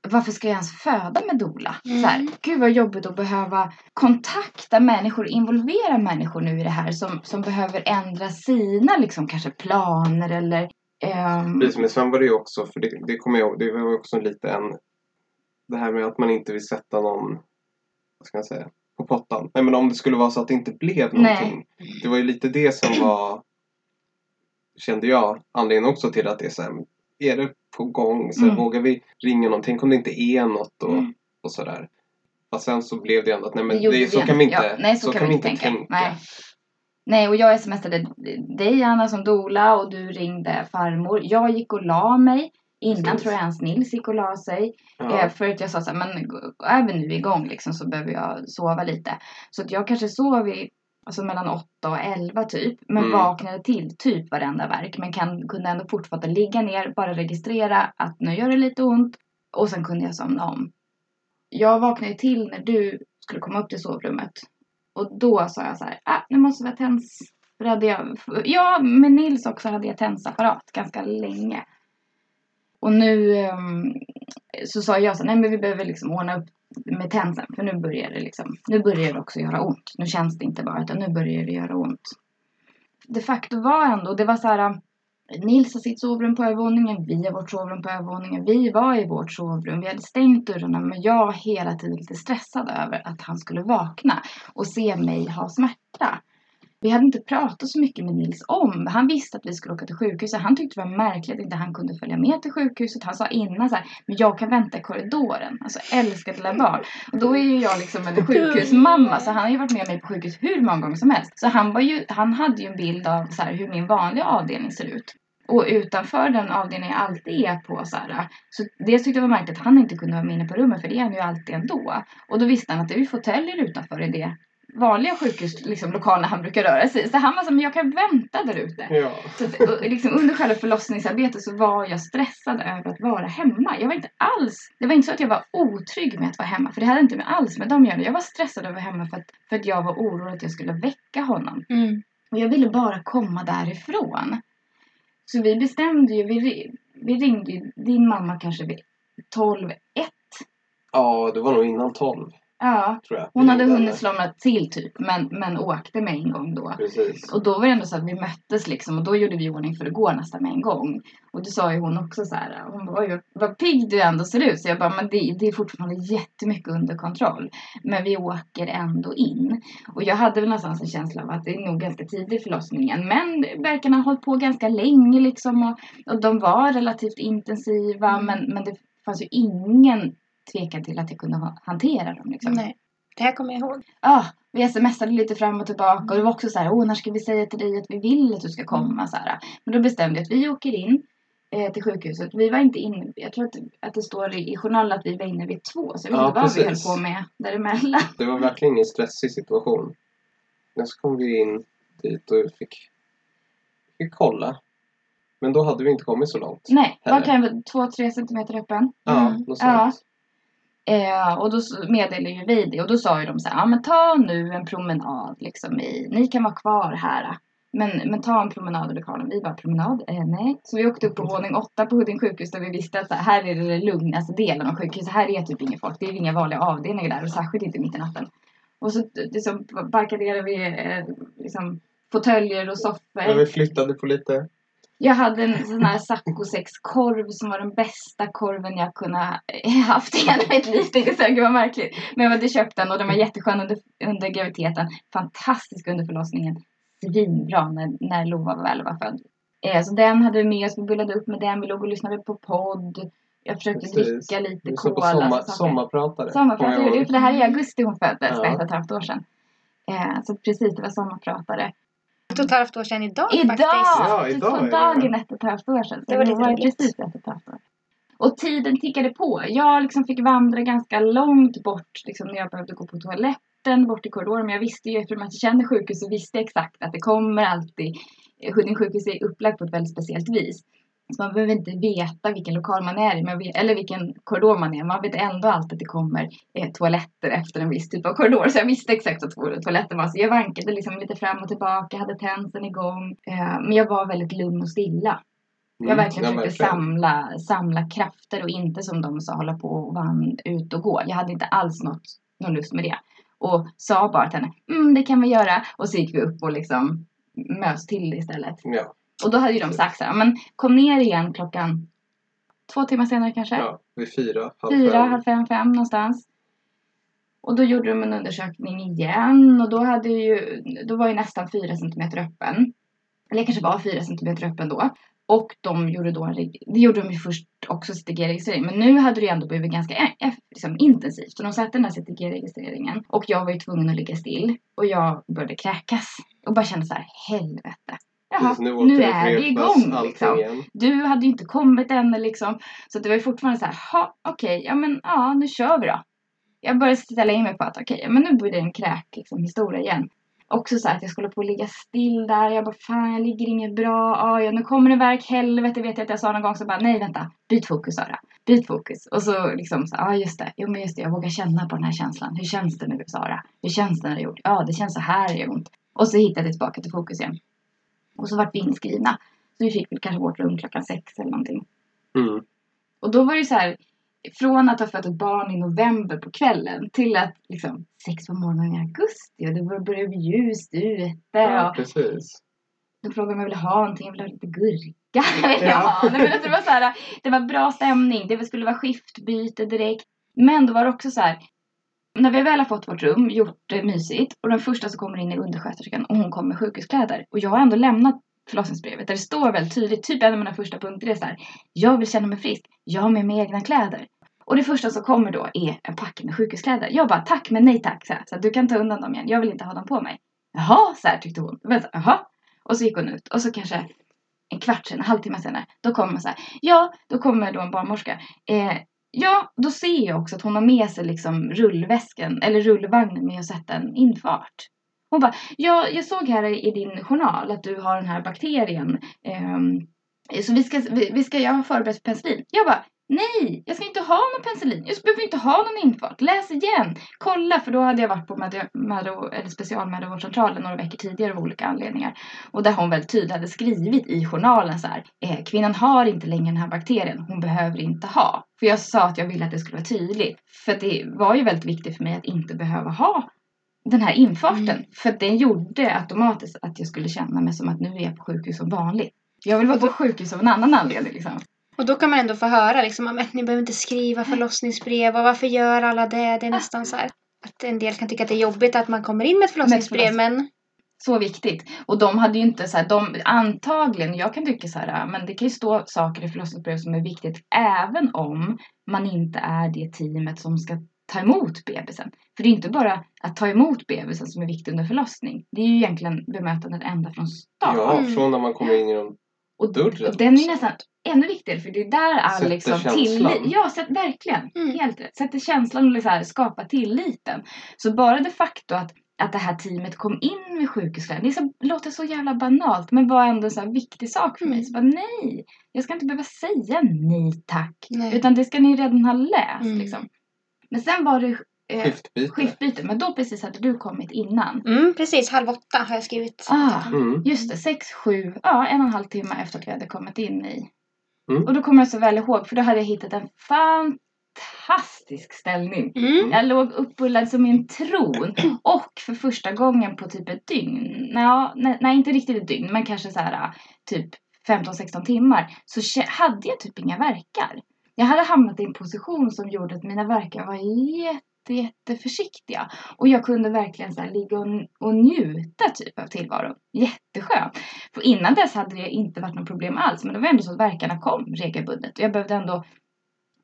varför ska jag ens föda med doula? Mm. Så här, gud vad jobbigt att behöva kontakta människor, involvera människor nu i det här som, som behöver ändra sina liksom kanske planer eller ehm, Precis, men sen var det ju också, för det, det kommer jag ihåg, det var också lite en... Det här med att man inte vill sätta någon, vad ska jag säga, på pottan. Nej men om det skulle vara så att det inte blev Nej. någonting. Det var ju lite det som *clears throat* var, kände jag, anledningen också till att det är så här, är det på gång? Så Mm. Vågar vi ringa någon? Tänk om det inte är något och, Mm. och sådär. Fast sen så blev det ändå att nej men Det så kan vi inte, Ja, nej, så, kan vi inte tänka. Nej. nej, och jag smsade dig Anna som dola och du ringde farmor. Jag gick och la mig. Innan Precis. tror jag ens Nils gick och la sig. Ja. Eh, för att jag sa så här, men är vi nu igång liksom så behöver jag sova lite. Så att jag kanske sov i, alltså mellan 8 och 11 typ. Men Mm. vaknade till typ varenda verk. Men kan, kunde ändå fortfarande ligga ner, bara registrera att nu gör det lite ont. Och sen kunde jag somna om. Jag vaknade till när du skulle komma upp till sovrummet. Och då sa jag så här, ah, nu måste vi ha tens. För hade jag, ja, med Nils också hade jag tensapparat ganska länge. Och nu ehm, så sa jag så nej men vi behöver liksom ordna upp med tensen. För nu börjar det liksom, nu börjar det också göra ont. Nu känns det inte bara utan nu börjar det göra ont. De facto var ändå, det var så här. Ehm, Nils har sitt sovrum på övervåningen, vi har vårt sovrum på övervåningen. Vi var i vårt sovrum, vi hade stängt dörrarna men jag var hela tiden lite stressad över att han skulle vakna och se mig ha smärta. Vi hade inte pratat så mycket med Nils om. Han visste att vi skulle åka till sjukhuset. Han tyckte det var märkligt att inte han kunde följa med till sjukhuset. Han sa innan så här, men jag kan vänta i korridoren. Alltså älskade lilla barn. Och då är ju jag liksom en sjukhusmamma så han har ju varit med mig på sjukhus hur många gånger som helst. Så han, var ju, han hade ju en bild av så här, hur min vanliga avdelning ser ut. Och utanför den avdelningen jag alltid är på så här, så dels tyckte jag var märkligt att han inte kunde vara med inne på rummet för det är han ju alltid ändå. Och då visste han att det är ju fåtöljer utanför i det vanliga sjukhus, liksom, lokalerna han brukar röra sig i. Så han var så men jag kan vänta där ute. Ja. Så att, och liksom, under själva förlossningsarbetet så var jag stressad över att vara hemma. Jag var inte alls, det var inte så att jag var otrygg med att vara hemma. För det hade inte med alls med dem att göra. Jag var stressad över att vara hemma för att, för att jag var orolig att jag skulle väcka honom. Mm. Och jag ville bara komma därifrån. Så vi bestämde ju, vi, vi ringde ju din mamma kanske vid 12 1 ja, det var nog innan tolv, Ja, tror jag. hon hade hunnit slumra till typ, men, men åkte med en gång då. Precis. Och då var det ändå så att vi möttes liksom och då gjorde vi ordning för att gå nästan med en gång. Och då sa ju hon också så här, hon bara oj vad pigg du ändå ser ut. Så jag bara, men det, det är fortfarande jättemycket under kontroll. Men vi åker ändå in. Och jag hade väl någonstans en känsla av att det är nog ganska tidigt i förlossningen. Men verkarna har hållit på ganska länge liksom och, och de var relativt intensiva. Mm. Men, men det fanns ju ingen tvekan till att jag kunde ha- hantera dem liksom. Nej. Det här kommer jag ihåg. Ja, vi smsade lite fram och tillbaka och det var också så här, åh när ska vi säga till dig att vi vill att du ska komma så här. Men då bestämde jag att vi åker in eh, till sjukhuset. Vi var inte inne, jag tror att, att det står i, i journalen att vi var inne vid två så jag vet Ja, inte vad vi höll på med däremellan. Det var verkligen ingen stressig situation. Men så kom vi in dit och fick, fick kolla. Men då hade vi inte kommit så långt. Nej, Heller. var kan jag två, tre centimeter öppen. Ja, Mm. något Ja. Eh, och då meddelade ju vi det och då sa ju de så här, ja men ta nu en promenad liksom i, ni kan vara kvar här. Men, men ta en promenad i lokalen. Vi bara promenad? Eh, nej. Så vi åkte upp på våning åtta på Huddinge sjukhus där vi visste att här, är det den lugnaste alltså delen av sjukhuset. Här är typ inget folk. Det är inga vanliga avdelningar där och särskilt inte mitt i natten. Och så liksom, barkaderade vi eh, liksom, fåtöljer och soffor. Ja, vi flyttade på lite. Jag hade en sån här saccosäckskorv som var den bästa korven jag kunde eh, haft i hela mitt liv. Det är så vad märkligt. Men jag hade köpt den och den var jätteskön under, under graviditeten. Fantastisk under förlossningen. Svinbra när, när Lova väl var född. Eh, så den hade vi med oss. Vi bullade upp med den. Vi låg och lyssnade på podd. Jag försökte Precis. dricka lite cola. sommar, alltså saker. sommarpratare. Sommarpratare för det här är i augusti hon föddes Ja. ett och ett halvt år sedan. Eh, så precis, det var sommarpratare. Ett och ett halvt år sedan idag, Idag! faktiskt. Ja, typ idag på det. dagen ett och ett halvt år sedan. Så Det var lite var precis ett och ett halvt år. Och tiden tickade på. Jag liksom fick vandra ganska långt bort liksom när jag behövde gå på toaletten, bort i korridoren. Men jag visste ju, eftersom jag känner sjukhus, så visste jag exakt att det kommer alltid. Huddinge sjukhus är upplagt på ett väldigt speciellt vis. Så man behöver inte veta vilken lokal man är i, eller vilken korridor man är Man vet ändå alltid att det kommer eh, toaletter efter en viss typ av korridor. Så jag visste exakt to- toaletten var. Så jag vankade liksom lite fram och tillbaka, hade tensen igång. Eh, men jag var väldigt lugn och stilla. Jag Mm, verkligen ja, försökte samla, samla krafter och inte som de sa hålla på och vann ut och gå. Jag hade inte alls något, någon lust med det. Och sa bara till henne, mm det kan vi göra. Och så gick vi upp och liksom mös till istället. Ja, Och då hade ju de sagt så här, men kom ner igen klockan två timmar senare kanske. ja, vid fyra, halv Fyra, fem. halv fem, fem någonstans. Och då gjorde de en undersökning igen och då, hade ju, då var ju nästan fyra centimeter öppen. Eller kanske var fyra centimeter öppen då. Och de gjorde då en, det gjorde de ju först också CTG-registrering. Men nu hade det ändå blivit ganska eh, eh, liksom, intensivt. Så de satte den här CTG-registreringen. Och jag var ju tvungen att ligga still. Och jag började kräkas. Och bara kände så här, helvete. Jaha, Precis, nu, är vi igång liksom. igen. Du hade ju inte kommit än liksom. Så det var ju fortfarande så här, ha okej, ja men ja nu kör vi då. Jag började ställa in mig på att okej, ja, men nu blir det en kräk liksom, historia igen. Också så här att jag skulle på att ligga still där. Jag bara fan jag ligger inget bra. Ah, ja, nu kommer det värk. Helvete vet jag att jag sa någon gång så bara nej vänta. Byt fokus Sara. Byt fokus. Och så liksom ja ah, just det. Jo men just det jag vågar känna på den här känslan. Hur känns det nu Sara? Hur känns det när det gjort? Ja det känns så här det gör ont. Och så hittade jag tillbaka till fokus igen. Och så vart vi inskrivna. Så vi fick väl kanske vårt rum klockan sex eller någonting. Mm. Och då var det så här, från att ha fött ett barn i november på kvällen till att liksom sex på morgonen i augusti och det började bli ljust ute. Ja, Och precis. då frågade de om jag ville ha någonting, jag ville ha lite gurka. *laughs* Ja. Nej, men alltså, det, var så här, det var bra stämning, det skulle vara skiftbyte direkt. Men då var det också så här, när vi väl har fått vårt rum, gjort det mysigt och den första som kommer in är undersköterskan och hon kommer med sjukhuskläder. Och jag har ändå lämnat förlossningsbrevet där det står väldigt tydligt, typ en av mina första punkter är så här, jag vill känna mig frisk, jag har med mig egna kläder. Och det första som kommer då är en packe med sjukhuskläder. Jag bara tack men nej tack. Så, här, så här, du kan ta undan dem igen. Jag vill inte ha dem på mig. Jaha, så här tyckte hon. Men så, Jaha. Och så gick hon ut. Och så kanske en kvart senare, en halvtimme senare, då kommer så här, ja, då kommer då en barnmorska. Eh, ja, då ser jag också att hon har med sig liksom rullväskan, eller rullvagnen med att sätta en infart. Hon bara, ja, jag såg här i din journal att du har den här bakterien. ehm, så vi ska, vi, vi ska, jag har förberett penicillin. Jag bara, nej, jag ska inte ha någon penicillin. Jag behöver inte ha någon infart. Läs igen. Kolla, för då hade jag varit på mödra, mödra, eller specialmödravårdscentralen några veckor tidigare av olika anledningar. Och där hon väldigt tydligt hade skrivit i journalen så här, eh, kvinnan har inte längre den här bakterien. Hon behöver inte ha. För jag sa att jag ville att det skulle vara tydligt. För det var ju väldigt viktigt för mig att inte behöva ha den här infarten. Mm. För den gjorde automatiskt att jag skulle känna mig som att nu är jag på sjukhus som vanligt. Jag vill vara på sjukhus av en annan anledning liksom. Och då kan man ändå få höra liksom, att ni behöver inte skriva förlossningsbrev och varför gör alla det? Det är nästan så här att en del kan tycka att det är jobbigt att man kommer in med ett förlossningsbrev men Så viktigt. Och de hade ju inte så här, de antagligen, jag kan tycka så här, men det kan ju stå saker i förlossningsbrev som är viktigt även om man inte är det teamet som ska ta emot bebisen. För det är inte bara att ta emot bebisen som är viktigt under förlossning. Det är ju egentligen bemötandet ända från start. Ja, Mm. från när man kommer in genom Och den är nästan ännu viktigare för det är där all Sätter liksom tillit... Ja, sätt, verkligen. Mm. Helt rätt. Sätter känslan och liksom här, skapar tilliten. Så bara de facto att, att det här teamet kom in med sjukhuskläder. Det så, låter så jävla banalt men var ändå en så här viktig sak för mig. Mm. Så bara nej, jag ska inte behöva säga nej tack. Nej. Utan det ska ni redan ha läst Mm. liksom. Men sen var det eh, skiftbyte. skiftbyte. Men då precis hade du kommit innan. mm, precis halv åtta har jag skrivit. Ah. Mm. Just det, sex, sju, ja en och en halv timme efter att vi hade kommit in i. Mm. Och då kommer jag så väl ihåg för då hade jag hittat en fantastisk ställning. Mm. Jag låg uppbullad som en tron och för första gången på typ ett dygn, nej, nej inte riktigt ett dygn men kanske så här typ 15-16 timmar så hade jag typ inga verkar. Jag hade hamnat i en position som gjorde att mina verkar var jätte, jätte försiktiga. Och jag kunde verkligen så ligga och, och njuta typ av tillvaron. Jätteskönt. För innan dess hade det inte varit något problem alls. Men det var ändå så att verkarna kom regelbundet. Och jag behövde ändå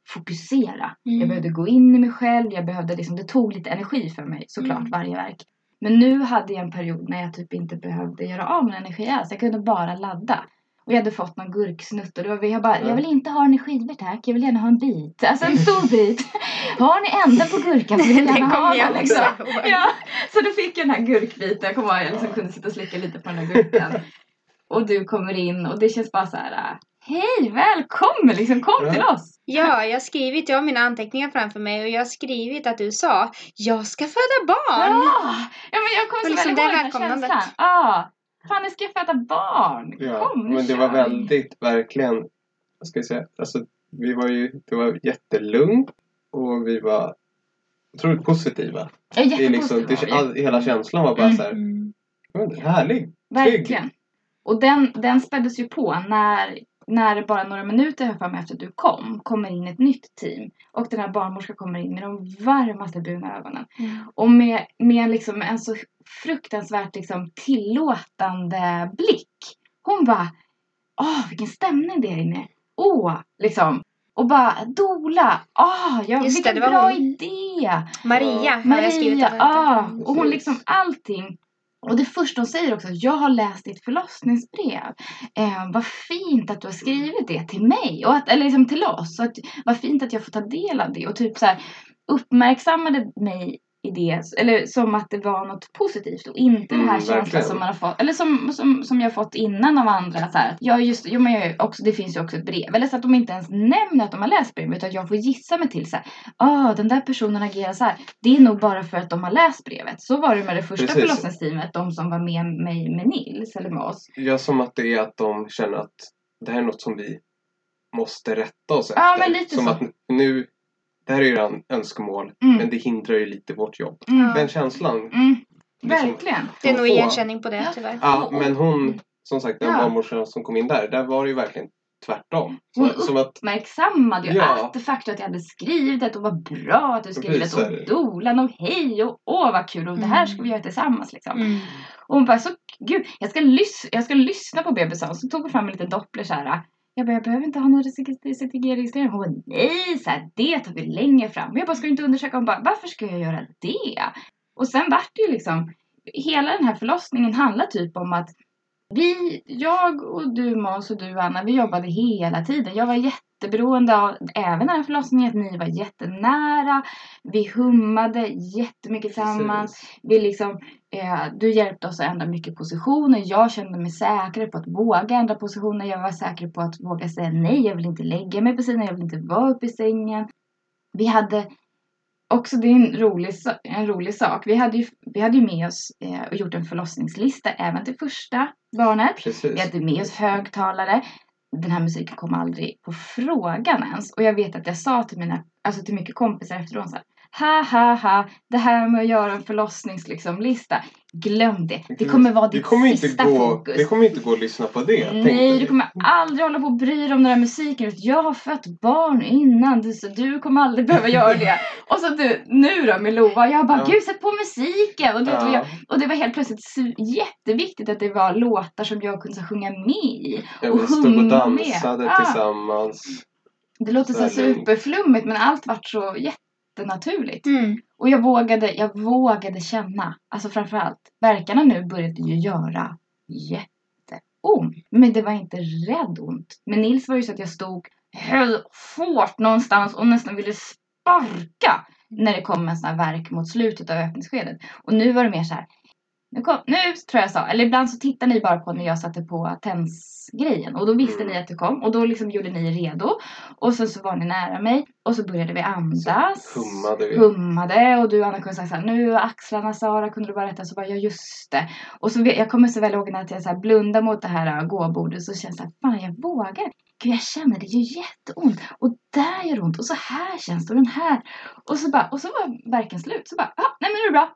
fokusera. Mm. Jag behövde gå in i mig själv. Jag behövde liksom, det tog lite energi för mig såklart Mm. varje verk. Men nu hade jag en period när jag typ inte behövde göra av med energi alls. Jag kunde bara ladda. Och jag hade fått någon gurksnutt och då jag bara, Mm. jag vill inte ha den i skivor tack. Jag vill gärna ha en bit. Alltså en stor bit. *laughs* Har ni ända på gurkan så vill jag gärna ha den liksom. Ja, så då fick jag den här gurkbiten. Jag kommer ihåg jag liksom kunde sitta och slicka lite på den här gurkan. Och du kommer in och det känns bara så här. äh, Hej, välkommen liksom, kom till oss. Ja, jag har skrivit, jag har mina anteckningar framför mig och jag har skrivit att du sa jag ska föda barn. Ja, ja men jag kommer så liksom väl ihåg den här känslan. Ja, fan nu ska föda barn. Ja, Kom, nu men det kör var väldigt, verkligen, vad ska jag säga, alltså vi var ju, det var jättelugnt och vi var otroligt positiva. Är Det är liksom, det, all, hela känslan var bara Mm. så här, Mm. "Men, härlig. Verkligen. Och den, den späddes ju på när, när bara några minuter här för mig efter att du kom, kommer in ett nytt team. Och den här barnmorskan kommer in med de varmaste bruna ögonen. Mm. Och med, med liksom en så fruktansvärt liksom tillåtande blick. Hon bara, åh vilken stämning det är inne. Åh, liksom. Och bara, Dola, åh, ja, Just det, vilken det var bra hon. idé. Maria har jag skrivit Maria, ja. Och hon liksom allting. Och det första hon säger också, jag har läst ditt förlossningsbrev. Eh, vad fint att du har skrivit det till mig. Och att, eller liksom till oss. Och att, vad fint att jag får ta del av det. Och typ så här uppmärksammade mig i det. Eller som att det var något positivt. Och inte Mm, den här känslan verkligen. som man har fått. Eller som, som, som jag har fått innan av andra. Så här, jag just, jo, men jag också, det finns ju också ett brev. Eller så att de inte ens nämner att de har läst brevet. Utan att jag får gissa mig till så här. Ah, den där personen agerar så här. Det är nog bara för att de har läst brevet. Så var det med det första Precis. förlossningsteamet. De som var med mig med Nils eller med oss. Ja, som att det är att de känner att det här är något som vi måste rätta oss Ja, efter. som så. att nu, det här är ju en önskemål, Mm. men det hindrar ju lite vårt jobb. Mm. Den känslan. Mm. liksom, Verkligen. Det är nog igenkänning på det Ja. tyvärr. Ja, men hon, som sagt, den Ja. barnmorskan som kom in där, där var det ju verkligen tvärtom. Hon Så, som att, uppmärksammade ju Ja. att det faktum att jag hade skrivit det och vad bra att du skrivit och dolan och hej och åh vad kul och det här Mm. ska vi göra tillsammans liksom. Mm. Och hon bara så gud jag ska, lys- jag ska lyssna på bebisen så tog hon fram en liten doppler så här. Jag bara, jag behöver inte ha någon registrering. Hon bara, nej, så här, det tar vi längre fram. Jag bara, ska du inte undersöka? Hon bara, varför ska jag göra det? Och sen vart det ju liksom, hela den här förlossningen handlar typ om att Vi, jag och du Måns och du Anna, vi jobbade hela tiden. Jag var jätteberoende av, även den här förlossningen, att ni var jättenära. Vi hummade jättemycket tillsammans. Precis. Vi liksom, eh, du hjälpte oss att ändra mycket positioner. Jag kände mig säkrare på att våga ändra positioner. Jag var säker på att våga säga nej. Jag vill inte lägga mig på sidan. Jag vill inte vara uppe i sängen. Vi hade också, det är en rolig, en rolig sak. Vi hade ju, vi hade ju med oss eh, och gjort en förlossningslista även till första barnet. Precis. Vi hade med oss högtalare. Den här musiken kom aldrig på frågan ens. Och jag vet att jag sa till mina, alltså till mycket kompisar efteråt så här. Ha ha ha, det här med att göra en förlossningslista, liksom, glöm det. Det kommer vara ditt kommer inte sista gå, fokus. Det kommer inte gå att lyssna på det. Nej, du kommer aldrig hålla på och bry dig om den här musiken. Jag har fött barn innan, du- så du kommer aldrig behöva göra det. *laughs* Och så du, nu då med Lova, jag bara Ja. gud sätt på musiken! Och, du, Ja. jag, och det var helt plötsligt jätteviktigt att det var låtar som jag kunde så sjunga med i. Ja, och stod och dansade med. Tillsammans. Det låter så, Så superflummigt men allt vart så jättenaturligt. Mm. Och jag vågade, jag vågade känna. Alltså framförallt, verkarna nu började ju göra jätteont. Men det var inte rädd ont. Men Nils var ju så att jag stod, höll hårt någonstans och nästan ville sparka när det kom en sån här verk mot slutet av öppningsskedet. Och nu var det mer så här. Nu, kom, nu tror jag sa, eller ibland så tittar ni bara på när jag satte på tensgrejen och då visste Mm. ni att det kom och då liksom gjorde ni er redo och sen så var ni nära mig och så började vi andas. hummade vi. Hummade och du Anna kunde säga såhär, nu axlarna Sara kunde du bara rätta så bara ja just det. Och så jag kommer så väl ihåg när jag så blundar mot det här äh, gåbordet så känns det såhär, fan jag vågar. Gud jag känner det gör jätteont och där gör det ont och så här känns det och den här. Och så bara, och så var verken slut så bara, ja nej men nu är det bra.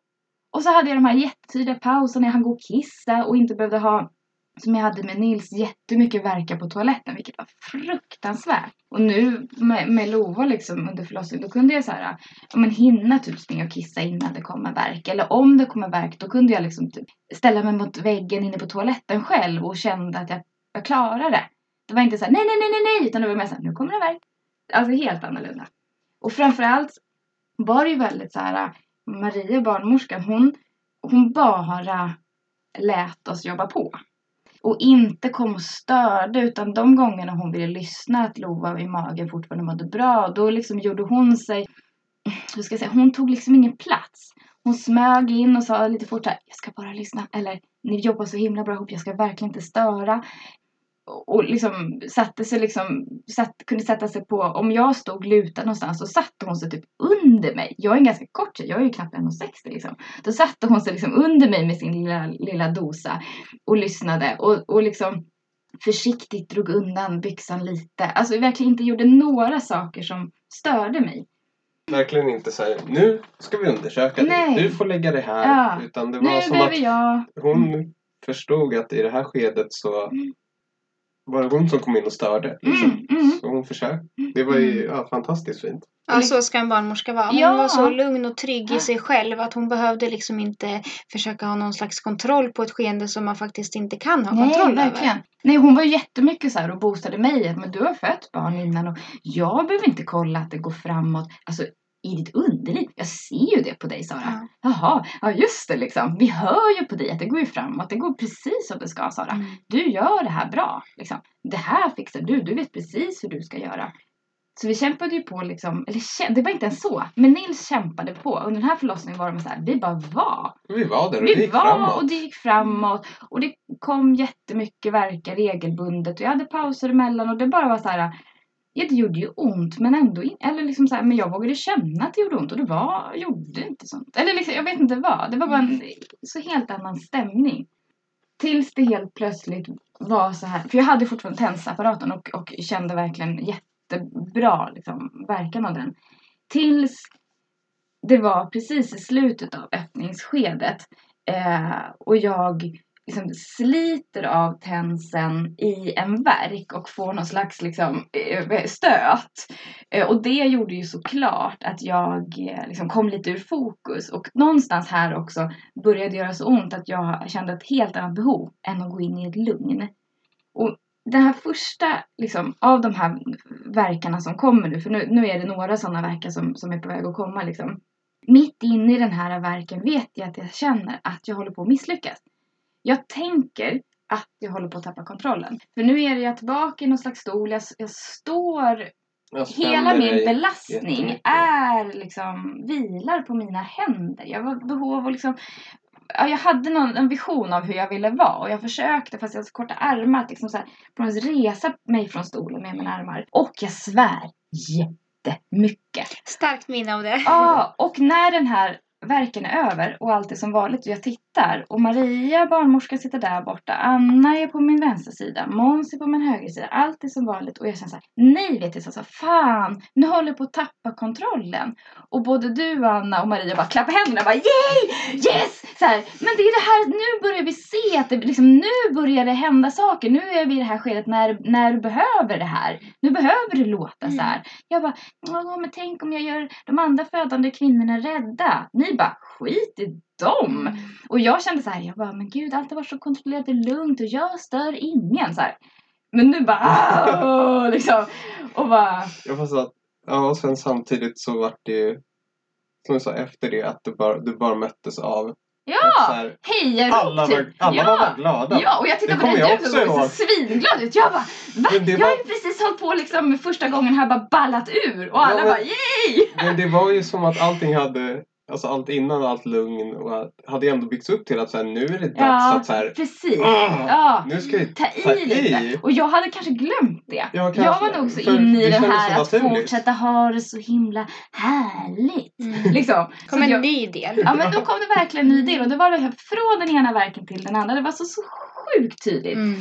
Och så hade jag de här jättetydliga pauserna när jag hann gå och kissa och inte behövde ha som jag hade med Nils jättemycket verka på toaletten vilket var fruktansvärt. Och nu med, med Lova liksom under förlossningen då kunde jag så här, ja, men hinna typ springa och kissa innan det kommer verk. Eller om det kommer verk då kunde jag liksom typ ställa mig mot väggen inne på toaletten själv och kände att jag, jag klarade det. Det var inte så här nej, nej, nej, nej, nej, utan det var mer så här, nu kommer det verk. Alltså helt annorlunda. Och framförallt var det ju väldigt så här, Maria barnmorskan, hon, hon bara lät oss jobba på. Och inte kom och störde utan de gångerna hon ville lyssna att Lova i magen fortfarande mådde bra då liksom gjorde hon sig, hur ska jag säga, hon tog liksom ingen plats. Hon smög in och sa lite fort här, jag ska bara lyssna eller ni jobbar så himla bra ihop, jag ska verkligen inte störa. Och liksom satte sig liksom, satt, kunde sätta sig på, om jag stod lutad någonstans så satte hon sig typ under mig. Jag är en ganska kort tjej, jag är ju knappt 1,60 liksom. Då satte hon sig liksom under mig med sin lilla, lilla dosa och lyssnade och, och liksom försiktigt drog undan byxan lite. Alltså verkligen inte gjorde några saker som störde mig. Verkligen inte så här, nu ska vi undersöka Nej. det. Du får lägga det här. Ja. Utan det Nu var som behöver att jag... hon förstod att i det här skedet så Mm. Var det hon som kom in och störde. Liksom. Mm, mm. Så hon försökte. Det var ju ja, fantastiskt fint. Ja, så ska en barnmorska vara. Hon Ja. var så lugn och trygg i sig själv att hon behövde liksom inte försöka ha någon slags kontroll på ett skeende som man faktiskt inte kan ha kontroll Nej, över. verkligen. Nej, hon var jättemycket så här och boostade mig. att, Men du har fött barn innan och jag behöver inte kolla att det går framåt. Alltså i ditt underliv. Jag ser ju det på dig Sara. Ja. Jaha, ja just det liksom. Vi hör ju på dig att det går ju framåt. Det går precis som det ska Sara. Mm. Du gör det här bra. Liksom. Det här fixar du. Du vet precis hur du ska göra. Så vi kämpade ju på liksom, eller det var inte ens så. Men Nils kämpade på. Under den här förlossningen var det så här, vi bara var. Vi var där och det Vi gick var framåt. och det gick framåt. Och det kom jättemycket verkar regelbundet. Och jag hade pauser emellan och det bara var så här. Ja, det gjorde ju ont men ändå in, Eller liksom så här, men jag vågade känna att det gjorde ont och det var, gjorde inte sånt. Eller liksom, jag vet inte vad. Det var bara en så helt annan stämning. Tills det helt plötsligt var så här. För jag hade fortfarande tensapparaten och, och kände verkligen jättebra liksom, verkan av den. Tills det var precis i slutet av öppningsskedet. Eh, och jag liksom sliter av tensen i en verk och får någon slags liksom, eh, stöt. Eh, och det gjorde ju såklart att jag eh, liksom kom lite ur fokus. Och någonstans här också började det göra så ont att jag kände ett helt annat behov än att gå in i ett lugn. Och den här första liksom, av de här verkarna som kommer nu, för nu, nu är det några sådana verkar som, som är på väg att komma. Liksom. Mitt inne i den här verken vet jag att jag känner att jag håller på att misslyckas. Jag tänker att jag håller på att tappa kontrollen. För nu är jag tillbaka i någon slags stol, jag, jag står Jag Hela min belastning är liksom, vilar på mina händer. Jag var behov av liksom, ja, jag hade någon, en vision av hur jag ville vara och jag försökte fast jag hade så korta armar att liksom så här, på något resa mig från stolen med mina armar. Och jag svär jättemycket. Starkt minne av det. Ja, och när den här verken är över och allt är som vanligt och jag tittar och Maria, barnmorskan, sitter där borta. Anna är på min vänstersida. Måns är på min högersida. Allt är som vanligt och jag känner så här, nej vet du, så, så fan, nu håller jag på att tappa kontrollen. Och både du, Anna och Maria bara klappar händerna bara yay, yes! Så här, men det är det här, nu börjar vi se att det liksom, nu börjar det hända saker. Nu är vi i det här skedet när, när du behöver det här. Nu behöver det låta så här. Jag bara, ja men tänk om jag gör de andra födande kvinnorna rädda. Ni bara, skit i dem. Och jag kände så här, jag bara, men gud allt har varit så kontrollerat och lugnt och jag stör ingen så här. Men nu bara, *laughs* liksom. Och bara, Jag fast att, ja och sen samtidigt så vart det ju som du sa efter det att du bara, du bara möttes av ja, hejarop alla, typ. var, alla ja. var glada. Ja, och jag tittade på dig och såg svinglad ut. Jag bara, va? Det Jag var- har ju precis hållit på liksom första gången här bara ballat ur och alla Ja, men- bara yay! Men det var ju som att allting hade, alltså allt innan allt lugn och hade ändå byggts upp till att så här, nu är det dags Ja, att så här, precis. "Ah, Ja. nu ska vi Ta i lite. Och jag hade kanske glömt det. Ja, kanske. jag var nog så inne i det det här så att fortsätta ha det så himla härligt. Mm. Liksom. Så Kom en jag, ny del. ja men då kom det verkligen en ny del och det var det här från den ena verken till den andra. Det var så, så sjukt tydligt. Mm.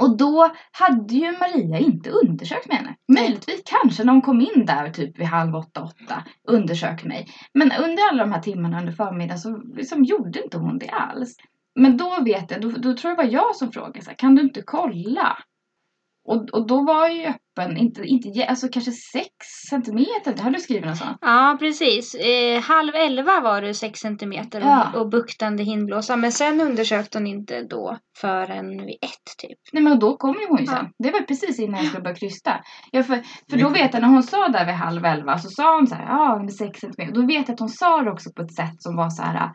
Och då hade ju Maria inte undersökt med henne. Möjligtvis kanske när hon kom in där typ vid halv åtta, åtta undersökt mig. Men under alla de här timmarna under förmiddagen så liksom gjorde inte hon det alls. Men då vet jag, då, då tror jag det var jag som frågade så här, kan du inte kolla? Och, och då var jag ju öppen, inte, inte, alltså kanske sex centimeter, har du skrivit något sånt? Ja, precis. Eh, halv elva var du sex centimeter och, Ja. och buktande hindblåsa. Men sen undersökte hon inte då förrän vid ett typ. Nej men då kom ju hon ju sen. Ja. Det var precis innan jag skulle börja krysta. Ja, för, för då vet jag när hon sa där vid halv elva så sa hon så här, ja med sex centimeter. Då vet jag att hon sa det också på ett sätt som var så här.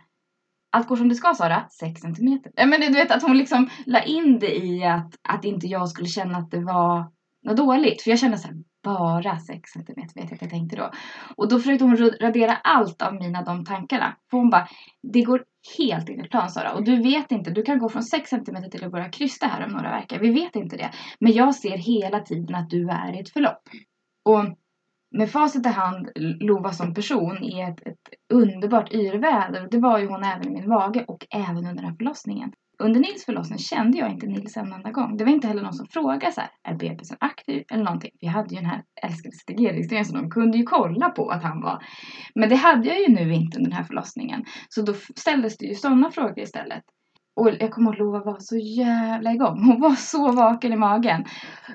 Allt går som det ska Sara, 6 centimeter. Ja men du vet att hon liksom la in det i att, att inte jag skulle känna att det var något dåligt. För jag kände såhär, bara 6 centimeter vet jag att jag tänkte då. Och då försökte hon radera allt av mina de tankarna. För hon bara, det går helt enligt plan Sara. Och du vet inte, du kan gå från 6 cm till att börja krysta här om några veckor. Vi vet inte det. Men jag ser hela tiden att du är i ett förlopp. Och med facit i hand, Lova som person i ett, ett underbart yrväder. Det var ju hon även i min mage och även under den här förlossningen. Under Nils förlossning kände jag inte Nils en enda gång. Det var inte heller någon som frågade så här, är bebisen aktiv eller någonting. Vi hade ju den här älskade CTG-registreringen så de kunde ju kolla på att han var. Men det hade jag ju nu inte under den här förlossningen. Så då ställdes det ju sådana frågor istället. Och jag kommer ihåg Lova var så jävla igång. Hon var så vaken i magen.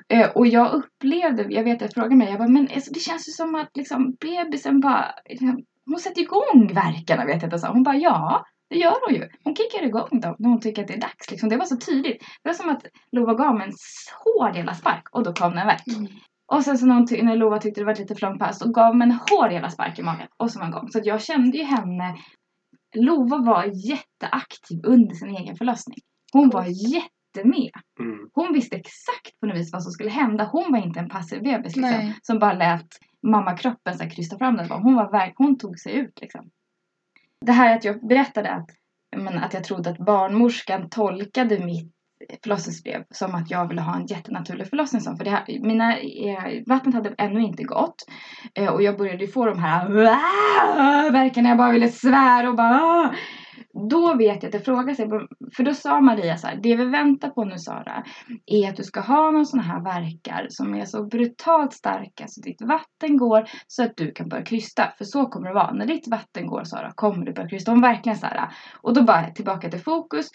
Eh, och jag upplevde, jag vet att jag frågade mig, jag bara, men alltså, det känns ju som att liksom bebisen bara, liksom, hon sätter igång verkarna vet jag sa. Hon bara, ja. Det gör hon ju. Hon kickar igång dem när hon tycker att det är dags. Liksom. Det var så tydligt. Det var som att Lova gav mig en hård jävla spark och då kom det en verk. Mm. Och sen så när, hon när Lova tyckte det var lite för långt pass så gav mig en hård jävla spark i magen. Och så var hon igång. Så jag kände ju henne. Lova var jätteaktiv under sin egen förlossning. Hon var jättemed. Mm. Hon visste exakt på något vis vad som skulle hända. Hon var inte en passiv bebis liksom, Nej. som bara lät mammakroppen så här, krysta fram den. Hon, var verk, hon tog sig ut liksom. Det här att jag berättade att, men, att jag trodde att barnmorskan tolkade mitt förlossningsbrev som att jag ville ha en jättenaturlig förlossning. som- För det här, mina, eh, vattnet hade ännu inte gått. Eh, och jag började ju få de här verkarna jag bara ville svära och bara Då vet jag att det frågar sig, för då sa Maria så här, det vi väntar på nu Sara, är att du ska ha någon sån här verkar som är så brutalt starka så alltså ditt vatten går så att du kan börja krysta. För så kommer det vara. När ditt vatten går Sara kommer du börja krysta. Hon verkligen så här. Och då bara tillbaka till fokus.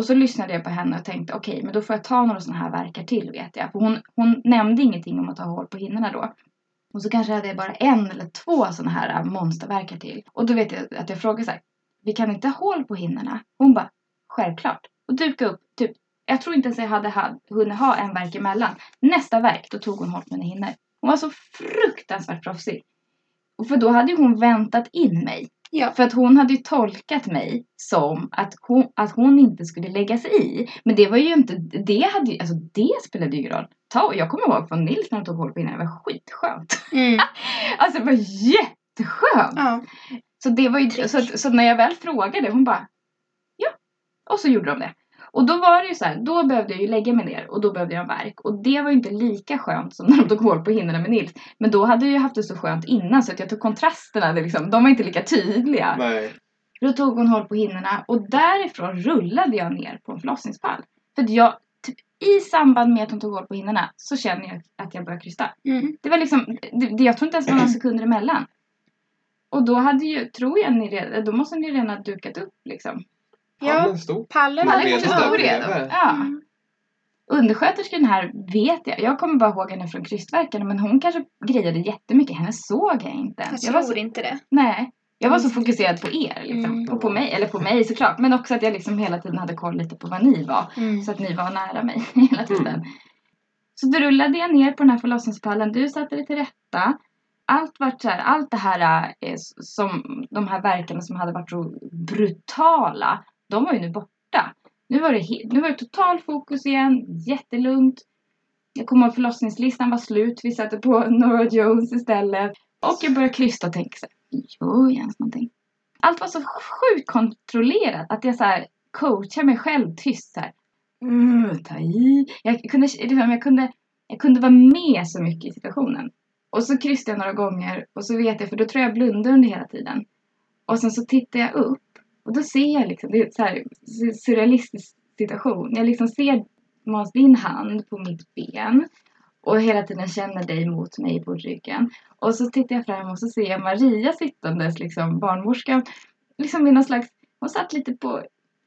Och så lyssnade jag på henne och tänkte okej, men då får jag ta några sådana här verkar till vet jag. För hon, hon nämnde ingenting om att ha hål på hinnorna då. Och så kanske hade jag bara en eller två sådana här äh, monsterverkar till. Och då vet jag att jag frågade så här, vi kan inte ha hål på hinnorna? Hon bara, självklart. Och duka upp, typ, jag tror inte ens jag hade hunnit ha en verk emellan. Nästa verk, då tog hon hål på mina hinnor. Hon var så fruktansvärt proffsig. Och för då hade ju hon väntat in mig Ja. För att hon hade ju tolkat mig som att hon, att hon inte skulle lägga sig i. Men det var ju inte, det hade ju, alltså det spelade ju ingen roll. Ta, jag kommer ihåg från Nils när han tog hål på innan, det var skitskönt. Mm. *laughs* Alltså det var jätteskönt. Ja. Så det var ju, så, så när jag väl frågade, hon bara ja. Och så gjorde de det. Och då var det ju så här, då behövde jag ju lägga mig ner och då behövde jag en verk. Och det var ju inte lika skönt som *laughs* när de tog hål på hinnorna med Nils. Men då hade jag ju haft det så skönt innan så att jag tog kontrasterna, det liksom, de var inte lika tydliga. Nej. Då tog hon håll på hinnorna och därifrån rullade jag ner på en förlossningspall. För att jag, typ, i samband med att hon tog håll på hinnorna så känner jag att jag börjar krysta. Mm. Det var liksom, det, det, jag tror inte ens det var några *clears throat* sekunder emellan. Och då hade ju, tror jag ni redan, då måste ni redan ha dukat upp liksom. Ja, Pallen stod. pallen bredvid. redo. Ja. Mm. Undersköterskan här vet jag, jag kommer bara ihåg henne från krystverken men hon kanske grejade jättemycket, henne såg jag inte. Jag Jag var tror så, inte det. nej. Jag var så fokuserad på er liksom. Mm. Och på mig, eller på mig såklart. Men också att jag liksom hela tiden hade koll lite på vad ni var. Mm. Så att ni var nära mig *laughs* hela tiden. Så då rullade jag ner på den här förlossningspallen. Du satte dig till rätta. Allt, vart så här, allt det här eh, som de här verkarna som hade varit så brutala. De var ju nu borta. Nu var det, nu var det total fokus igen. Jättelugnt. Jag kommer ihåg förlossningslistan var slut. Vi satte på *laughs* Nora Jones istället. Och jag började krysta och tänka så här. Gör jag ens någonting? Allt var så sjukt kontrollerat. Att jag så här coachar mig själv tyst så här. Mm, ta i. Jag kunde, liksom, jag, kunde, jag kunde vara med så mycket i situationen. Och så kryssade jag några gånger och så vet jag, för då tror jag jag blundar under hela tiden. Och sen så tittar jag upp och då ser jag liksom, det är så här surrealistisk situation. Jag liksom ser Måns din hand på mitt ben och hela tiden känner dig mot mig på ryggen. Och så tittar jag fram och så ser jag Maria sittandes, liksom barnmorskan, liksom i någon slags, hon satt lite på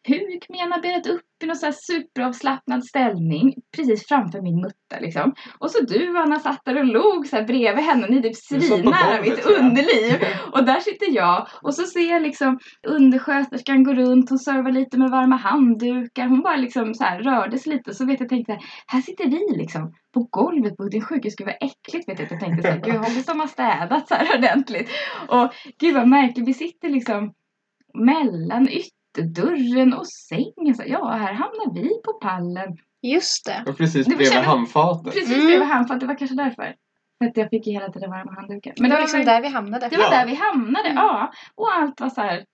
huk med ena benet upp i någon så här superavslappnad ställning precis framför min mutta liksom. Och så du Anna satt där och låg så här bredvid henne, ni typ svinnära mitt underliv. Och där sitter jag och så ser jag liksom undersköterskan gå runt, hon servar lite med varma handdukar. Hon bara liksom så här rördes lite så vet jag tänkte här, här sitter vi liksom på golvet på din sjukhus. Gud vad äckligt vet jag. Jag tänkte så här, gud hoppas de har städat så här ordentligt. Och gud vad märkligt, vi sitter liksom mellan ytterdörren och sängen. Så ja, här hamnar vi på pallen. Just det. Och precis Det var bredvid handfatet. Precis Mm. bredvid handfat, det var kanske därför. För att jag fick ju hela tiden varma handdukar. Men det var liksom väl- där vi hamnade. det var Ja. där vi hamnade, Mm. ja. Och allt var så här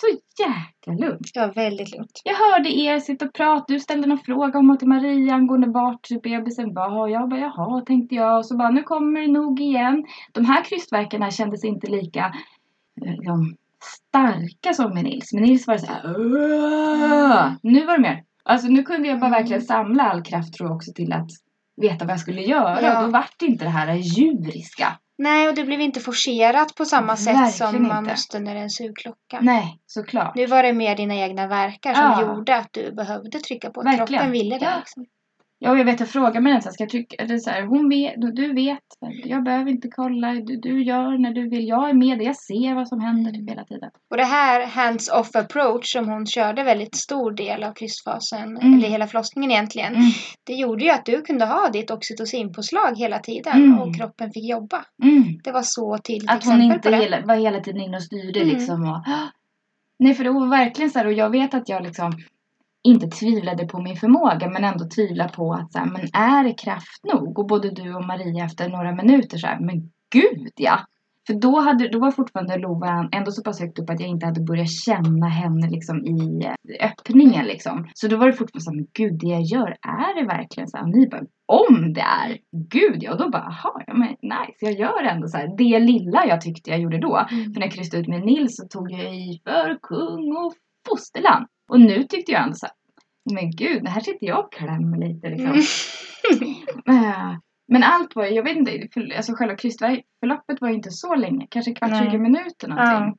så jäkla lugnt. Det var väldigt lugnt. Jag hörde er sitta och prata, du ställde någon fråga om till Maria angående vart typ bebisen var. Och jag bara jaha, tänkte jag. Och så bara nu kommer det nog igen. De här krystverkarna kändes inte lika eh, liksom, starka som med Nils. Med Nils var det så här "Åh!" Nu var det mer. Alltså nu kunde jag bara Mm. verkligen samla all kraft tror jag också till att veta vad jag skulle göra. Ja. Och då vart inte det här djuriska. Nej, och det blev inte forcerat på samma sätt som Verkligen man inte. måste när det är en sugklocka. Nej, såklart. Nu var det mer dina egna verkar som Ja. gjorde att du behövde trycka på. Verkligen. Kroppen ville det. Ja. Liksom. Ja, jag vet, jag frågar mig här, ska jag trycka, eller så här, hon vet, du- vet, jag behöver inte kolla, du, du gör när du vill, jag är med, jag ser vad som händer typ hela tiden. Och det här hands-off approach som hon körde väldigt stor del av krystfasen, Mm. eller hela förlossningen egentligen. Mm. Det gjorde ju att du kunde ha ditt oxytocinpåslag hela tiden Mm. och kroppen fick jobba. Mm. Det var så tydligt Att hon inte det. hela, var hela tiden inne och styrde Mm. liksom. Och, *gasps* nej, för det var verkligen så här, och jag vet att jag liksom inte tvivlade på min förmåga men ändå tvivlade på att så här, men är det kraft nog? Och både du och Maria efter några minuter så här, men gud ja! För då, hade, då var fortfarande Lova ändå så pass högt upp att jag inte hade börjat känna henne liksom i eh, öppningen liksom. Så då var det fortfarande så här, men gud det jag gör, är det verkligen så här? Och ni bara, om det är, gud ja! Och då bara, jaha, ja men nice, jag gör ändå så här. Det lilla jag tyckte jag gjorde då. Mm. För när jag kryssade ut med Nils så tog jag i för kung och fosterland. Och nu tyckte jag ändå så här, men gud, det här sitter jag och klämmer lite liksom. Mm. *laughs* Eh, Men allt var jag vet inte, för, alltså själva krystförloppet var ju inte så länge. Kanske kvart, Nej. 20 minuter någonting. Ja.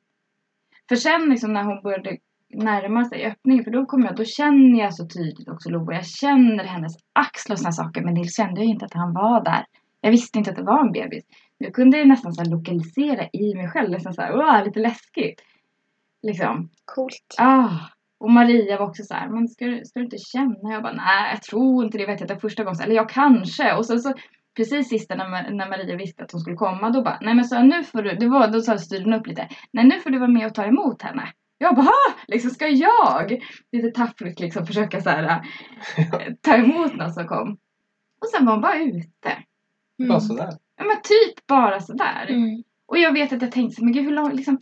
För sen liksom när hon började närma sig öppningen, för då kommer jag, då känner jag så tydligt också Lova. Jag känner hennes axlar och såna saker. Men Nils kände ju inte att han var där. Jag visste inte att det var en bebis. Jag kunde nästan så lokalisera i mig själv, nästan så här, "Åh, lite läskigt. Liksom. Coolt. Ah. Och Maria var också så här, men ska, du- ska du inte känna? Jag bara, nej jag tror inte det. Vet jag, är första gången. så- Eller jag kanske. Och sen så precis sista när, när Maria visste att hon skulle komma, då bara, nej men så nu får du, det var, då sa styrde upp lite, nej nu får du vara med och ta emot henne. Jag bara, "Ha! liksom ska jag? Lite taffligt liksom försöka så här, *laughs* ta emot någon som kom. Och sen var hon bara ute. Bara sådär. Ja men typ bara sådär. Mm. Och jag vet att jag tänkte så, men gud hur lång, liksom.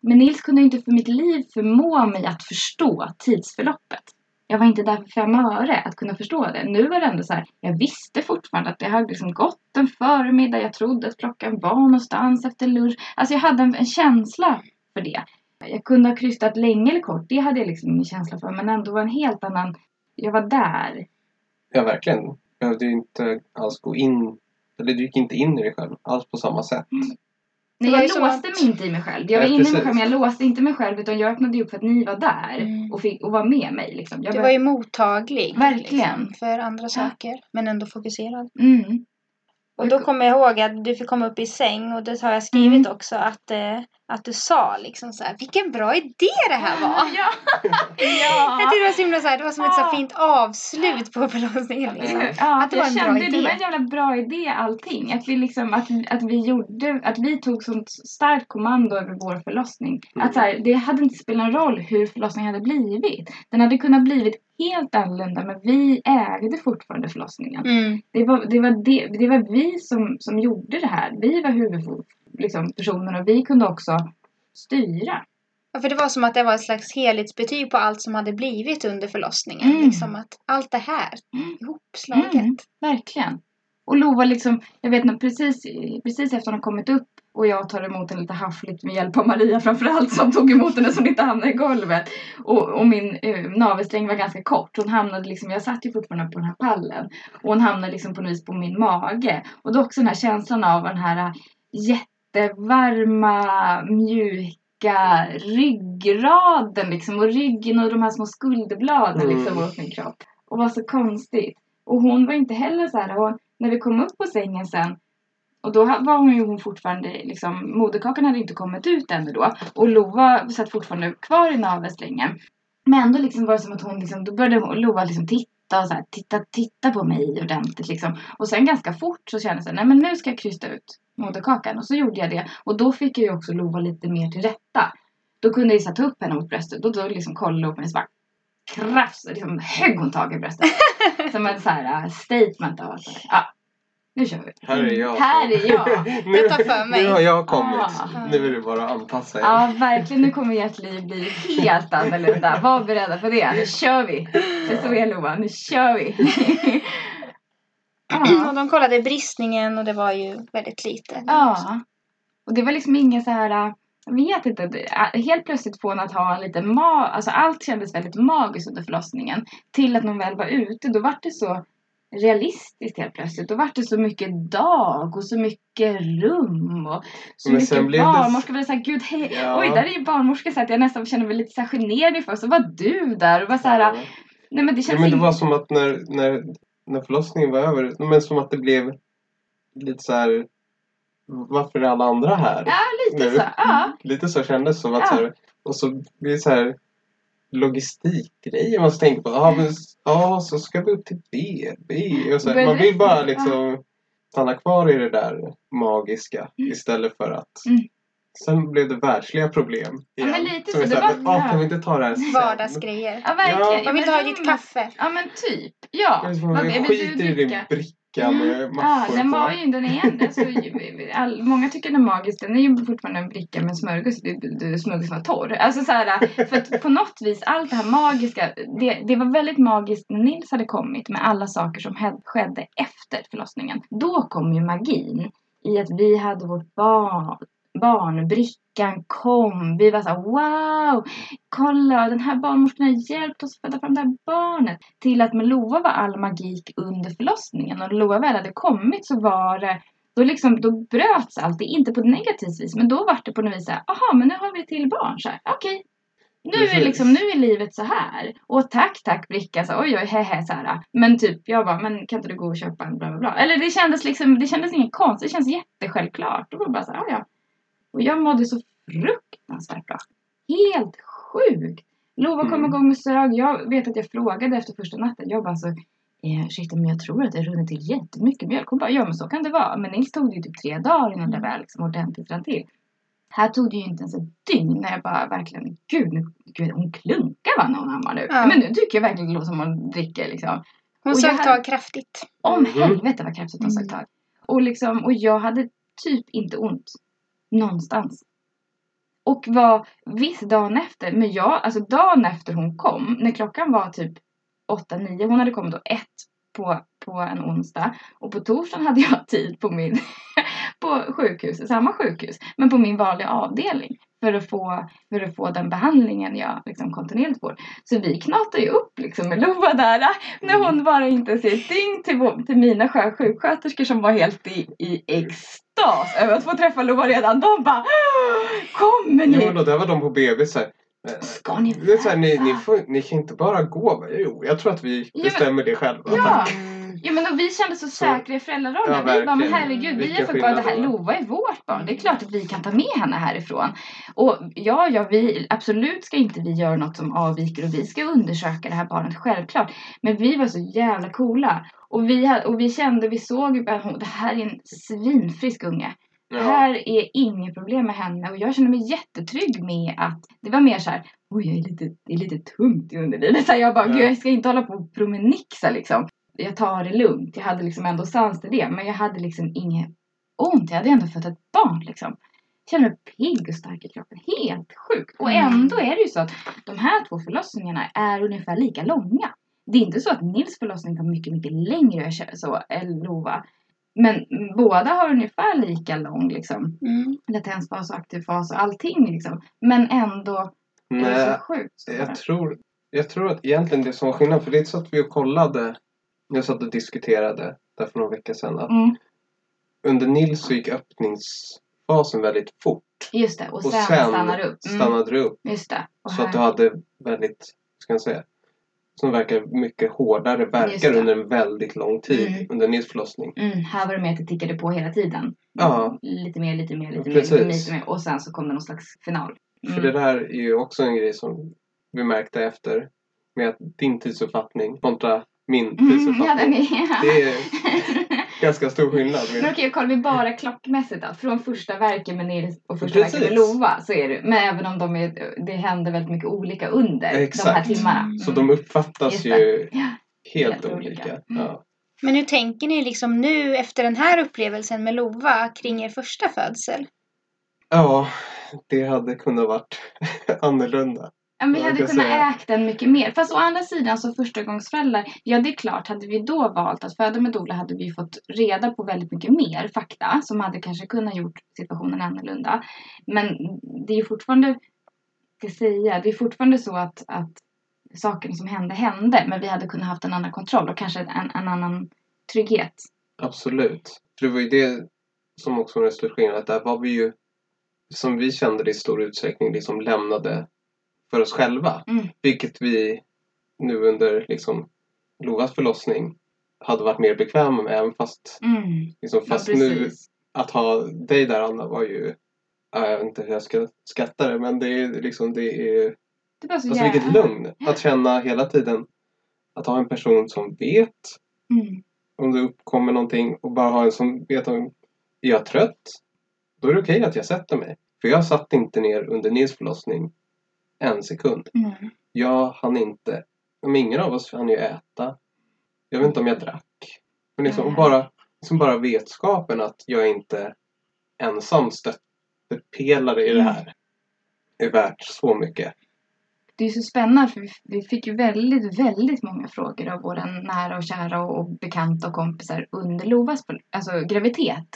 Men Nils kunde inte för mitt liv förmå mig att förstå tidsförloppet. Jag var inte där för fem öre att kunna förstå det. Nu var det ändå så här, jag visste fortfarande att det hade liksom gått en förmiddag. Jag trodde att klockan var någonstans efter lunch. Alltså jag hade en, en känsla för det. Jag kunde ha krystat länge eller kort, det hade jag liksom ingen känsla för. Men ändå var en helt annan, jag var där. Ja, verkligen. Du behövde ju inte alls gå in, eller du gick inte in i dig själv alls på samma sätt. Mm. Nej, jag som låste att- mig inte i mig själv. Jag var Nej, inne i mig själv men jag låste inte mig själv utan jag öppnade upp för att ni var där Mm. och, fick, och var med mig. Liksom. Jag Du var ju mottaglig. Verkligen. Liksom, för andra saker. Men ändå fokuserad. mm. Och då kommer jag ihåg att du fick komma upp i säng och det har jag skrivit Mm. också att, eh, att du sa liksom så här, vilken bra idé det här var. *laughs* Ja! *laughs* ja. Jag tyckte det var så himla så här, det var som ett så fint avslut på förlossningen. Liksom. Ja, Att det var en jag bra kände idé. det var en jävla bra idé allting. Att vi liksom, att, att vi gjorde, att vi tog sånt starkt kommando över vår förlossning. Mm. Att så här, det hade inte spelat någon roll hur förlossningen hade blivit. Den hade kunnat blivit helt annorlunda men vi ägde fortfarande förlossningen. Mm. Det var, det var, det, det var vi som, som gjorde det här. Vi var huvudpersonerna liksom, och vi kunde också styra. Ja, för det var som att det var ett slags helhetsbetyg på allt som hade blivit under förlossningen. Mm. Liksom att allt det här Mm. ihopslaget. Mm, verkligen. Och Lova liksom, jag vet nog precis, precis efter hon kommit upp och jag tar emot henne lite haffligt med hjälp av Maria framförallt som tog emot henne så hon inte hamnade i golvet. Och, och min uh, navelsträng var ganska kort. Hon hamnade liksom, jag satt ju fortfarande på den här pallen. Och hon hamnade liksom på något vis på min mage. Och då också den här känslan av den här äh, jättevarma, mjuka ryggraden liksom. Och ryggen och de här små skulderbladen Mm. liksom mot min kropp. Och var så konstigt. Och hon var inte heller så här, hon, när vi kom upp på sängen sen och då var hon ju hon fortfarande, liksom, moderkakan hade inte kommit ut ännu då. Och Lova satt fortfarande kvar i navelsträngen. Men ändå liksom var det som att hon liksom, då började hon- Lova liksom titta och så här, titta, titta på mig ordentligt liksom. Och sen ganska fort så kände jag så här, nej men nu ska jag krysta ut moderkakan. Och så gjorde jag det. Och då fick jag ju också Lova lite mer till rätta. Då kunde jag ju ta upp henne mot bröstet. Och då liksom kollade Lova på mig och bara krafs, liksom högg hon tag i bröstet. *laughs* som en så här uh, statement av att ja, nu kör vi. Här är jag. Här är jag. *laughs* nu, Jag tar för mig. Nu har jag kommit. Ah. Nu är det bara att anpassa er. Ja, verkligen. Nu kommer ert liv bli helt annorlunda. Var beredda på det. Nu kör vi. Det är så är Lova. Nu kör vi. *clears throat* Och ja. de kollade bristningen och det var ju väldigt lite. ja. Och det var liksom ingen så här... Jag vet inte. äh, Helt plötsligt från att ha en liten ma... Alltså allt kändes väldigt magiskt under förlossningen. Till att när hon väl var ute, då var det så realistiskt helt plötsligt. Då var det så mycket dag och så mycket rum och så Men mycket blev det- gud hej, Ja. oj där är ju barnmorska så att jag nästan känner mig lite så här generad inför. Så var du där och var så här, Ja. nej men det Ja, känns men det var som att när, när, när förlossningen var över, men som att det blev lite så här. Varför är alla andra här? Ja, lite nu. så. Ja. Lite så kändes som att Ja. så här, och så blir det så här logistikgrejer man tänka på. Ja, men ja, så ska vi upp till BB. Och så här, man vill bara liksom stanna kvar i det där magiska istället för att Mm. Sen blev det världsliga problem. Ja, men lite Som är så. Det här, var- men, ah, ja. kan vi inte ta det här sen? Vardagsgrejer. Ja, verkligen. Ja. Man vill men ha ditt kaffe. Ja, men typ. Ja. Vad vi vill skiter i din dricka? bricka med Ja, den var ju, den är ändå så, all, många tycker den är magisk. Den är ju fortfarande en bricka med smörgås. Smörgåsen var torr. Alltså så här, för att på något vis, allt det här magiska. Det, det var väldigt magiskt när Nils hade kommit med alla saker som hed, skedde efter förlossningen. Då kom ju magin i att vi hade vårt barn, barnbrickan kom. Vi var så här, wow! Kolla, den här barnmorskan har hjälpt oss att föda fram det här barnet. Till att med Lova var all magik under förlossningen. Och när Lova väl hade kommit så var det då, liksom, då bröts allt, inte på ett negativt vis, men då var det på något vis så här, aha, men nu har vi till barn, så här, okej. Nu är, liksom, nu är livet så här. Och tack, tack bricka, så oj, oj, hehe, så här. Men typ, jag bara, men kan inte du gå och köpa en bla bla bla. Eller det kändes liksom, det kändes inget konstigt, det kändes jättesjälvklart. Det var bara så här, ja, ja. Och jag mådde så fruktansvärt bra. Helt sjukt. Lova kom Mm. igång och sög. Jag vet att jag frågade efter första natten. Jag bara, alltså, eh, shit men jag tror att det runnit till jättemycket mjölk. Hon bara, ja men så kan det vara. Men Nils tog det ju typ tre dagar innan det väl liksom ordentligt rann till. Här tog det ju inte ens ett dygn när jag bara verkligen, gud, nu, gud hon klunkar va när hon ammar nu. Ja. Men nu tycker jag verkligen det låter som hon dricker liksom. Hon sög tag kraftigt. Om Mhm. helvete vad kraftigt hon Mm. sög tag. Och liksom, och jag hade typ inte ont. Någonstans. Och var viss dagen efter, men jag, alltså dagen efter hon kom, när klockan var typ 8-9, hon hade kommit då ett på, på en onsdag. Och på torsdagen hade jag *laughs* tid på min, *laughs* på sjukhus, samma sjukhus, men på min vanliga avdelning. För att få, för att få den behandlingen jag liksom kontinuerligt får. Så vi knatade ju upp liksom med Lova där. När hon bara inte ser ett till, till mina skö- sjuksköterskor som var helt i, i extas över att få träffa Lova redan. De bara Kommer ni? Jo, då, där var de på BB så här. eh, Ska ni Det är så här, ni, ni, får, ni kan inte bara gå. Jo, jag tror att vi bestämmer det själva. Ja. Mm. Ja men och vi kände så säkra i föräldrarollen. Ja, vi bara, men herregud, vi är för barn. Det här, det. Lova är vårt barn. Det är klart att vi kan ta med henne härifrån. Och ja, ja, vi, absolut ska inte vi göra något som avviker och vi ska undersöka det här barnet, självklart. Men vi var så jävla coola. Och vi, hade, och vi kände, vi såg ju bara, det här är en svinfrisk unge. Det Ja. här är inget problem med henne och jag känner mig jättetrygg med att det var mer så här, oj jag är lite, det är lite tungt i underlivet. Så jag bara, Ja. gud jag ska inte hålla på och promenixa liksom. Jag tar det lugnt. Jag hade liksom ändå sans till det. Men jag hade liksom inget ont. Jag hade ändå fött ett barn liksom. Jag kände mig pigg och stark i kroppen. Helt sjukt. Och Mm. ändå är det ju så att de här två förlossningarna är ungefär lika långa. Det är inte så att Nils förlossning var mycket, mycket längre så, än Lova. Men båda har ungefär lika lång liksom, Mm. latensfas och aktiv fas och allting liksom. Men ändå är det Nej, så sjukt. jag tror, jag tror att egentligen det som var skillnad, för det satt vi och kollade, jag satt och diskuterade där för några veckor sedan, att Mm, under Nils så gick öppningsfasen väldigt fort. just det. Och Och sen, sen stannar det upp. Mm, stannade upp. just det. Och Så att här- du hade väldigt, ska jag säga, som verkar mycket hårdare verkar under en väldigt lång tid Mm. under Nils förlossning. Mm, här var det mer att det tickade på hela tiden. Ja. Lite mer, lite mer, lite mer, Precis. mer, lite mer. Och sen så kom det någon slags final. Mm. För det där är ju också en grej som vi märkte efter med att din tidsuppfattning kontra min Mm, ja. Det är ganska stor skillnad. Men okej, kollar vi bara klockmässigt då. Från första verken med Nils och första Precis. verken med Lova så är det. Men även om de är, det händer väldigt mycket olika under de här Exakt. timmarna. så de uppfattas ju Ja. helt Helt olika. olika. Mm. Ja. Men hur tänker ni liksom nu efter den här upplevelsen med Lova kring er första födsel? ja, det hade kunnat varit *laughs* annorlunda. Men vi hade kunnat säga. ägt den mycket mer. Fast å andra sidan som förstagångsföräldrar, ja det är klart, hade vi då valt att föda med doula hade vi fått reda på väldigt mycket mer fakta som hade kanske kunnat gjort situationen annorlunda. Men det är ju fortfarande, ska säga, det är fortfarande så att, att sakerna som hände hände, men vi hade kunnat haft en annan kontroll och kanske en, en annan trygghet. Absolut. För det var ju det som också var den stora skillnaden. Att där var vi ju, som vi kände det i stor utsträckning, liksom lämnade för oss själva. Mm. Vilket vi nu under liksom Lovas förlossning hade varit mer bekväma med. Även fast, Mm. liksom, Ja, fast nu precis. att ha dig där Anna var ju ja, jag vet inte hur jag ska skatta det men det är liksom det är Det var så alltså jävla... vilket lugn att känna hela tiden att ha en person som vet Mm. om det uppkommer någonting och bara ha en som vet om är jag trött då är det okej att jag sätter mig för jag satt inte ner under Nils förlossning en sekund Mm. jag hann inte men ingen av oss hann ju äta jag vet inte om jag drack men liksom Nej. bara, liksom bara vetskapen att jag inte ensam stöttepelare i det här är värt så mycket Det är så spännande för vi, vi fick ju väldigt, väldigt många frågor av våra nära och kära och, och bekanta och kompisar under Lovas alltså, graviditet.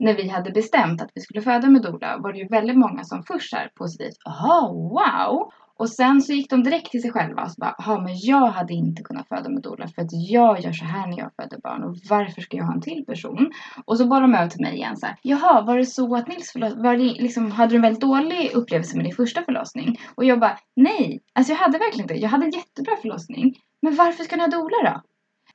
När vi hade bestämt att vi skulle föda med doula var det ju väldigt många som först här positivt, jaha, wow! Och sen så gick de direkt till sig själva och så bara, jaha, men jag hade inte kunnat föda med doula för att jag gör så här när jag föder barn och varför ska jag ha en till person? Och så bad de över till mig igen så här, jaha, var det så att Nils var det liksom, hade du en väldigt dålig upplevelse med din första förlossning? Och jag bara, nej, alltså jag hade verkligen inte, jag hade en jättebra förlossning. Men varför ska ni ha doula då?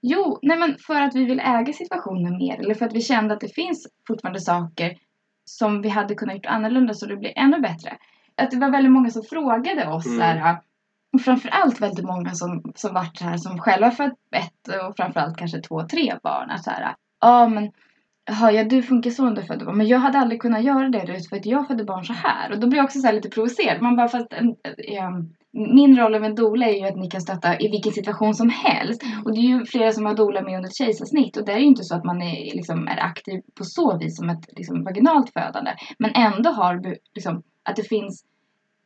Jo, nej men för att vi vill äga situationen mer eller för att vi kände att det finns fortfarande saker som vi hade kunnat gjort annorlunda så det blir ännu bättre. Att det var väldigt många som frågade oss Mm. så här, Och framförallt väldigt många som, som varit så här som själva fött ett och framförallt kanske två, tre barn. Att så här, ja men Jaha, ja du funkar så när du födde barn. Men jag hade aldrig kunnat göra det just för att jag födde barn så här. Och då blir jag också så lite provocerad. Man bara, fast en, en, min roll av en doula är ju att ni kan stötta i vilken situation som helst. Och det är ju flera som har doula med under ett kejsarsnitt. Och det är ju inte så att man är, liksom, är aktiv på så vis som ett liksom, vaginalt födande. Men ändå har du liksom, att det finns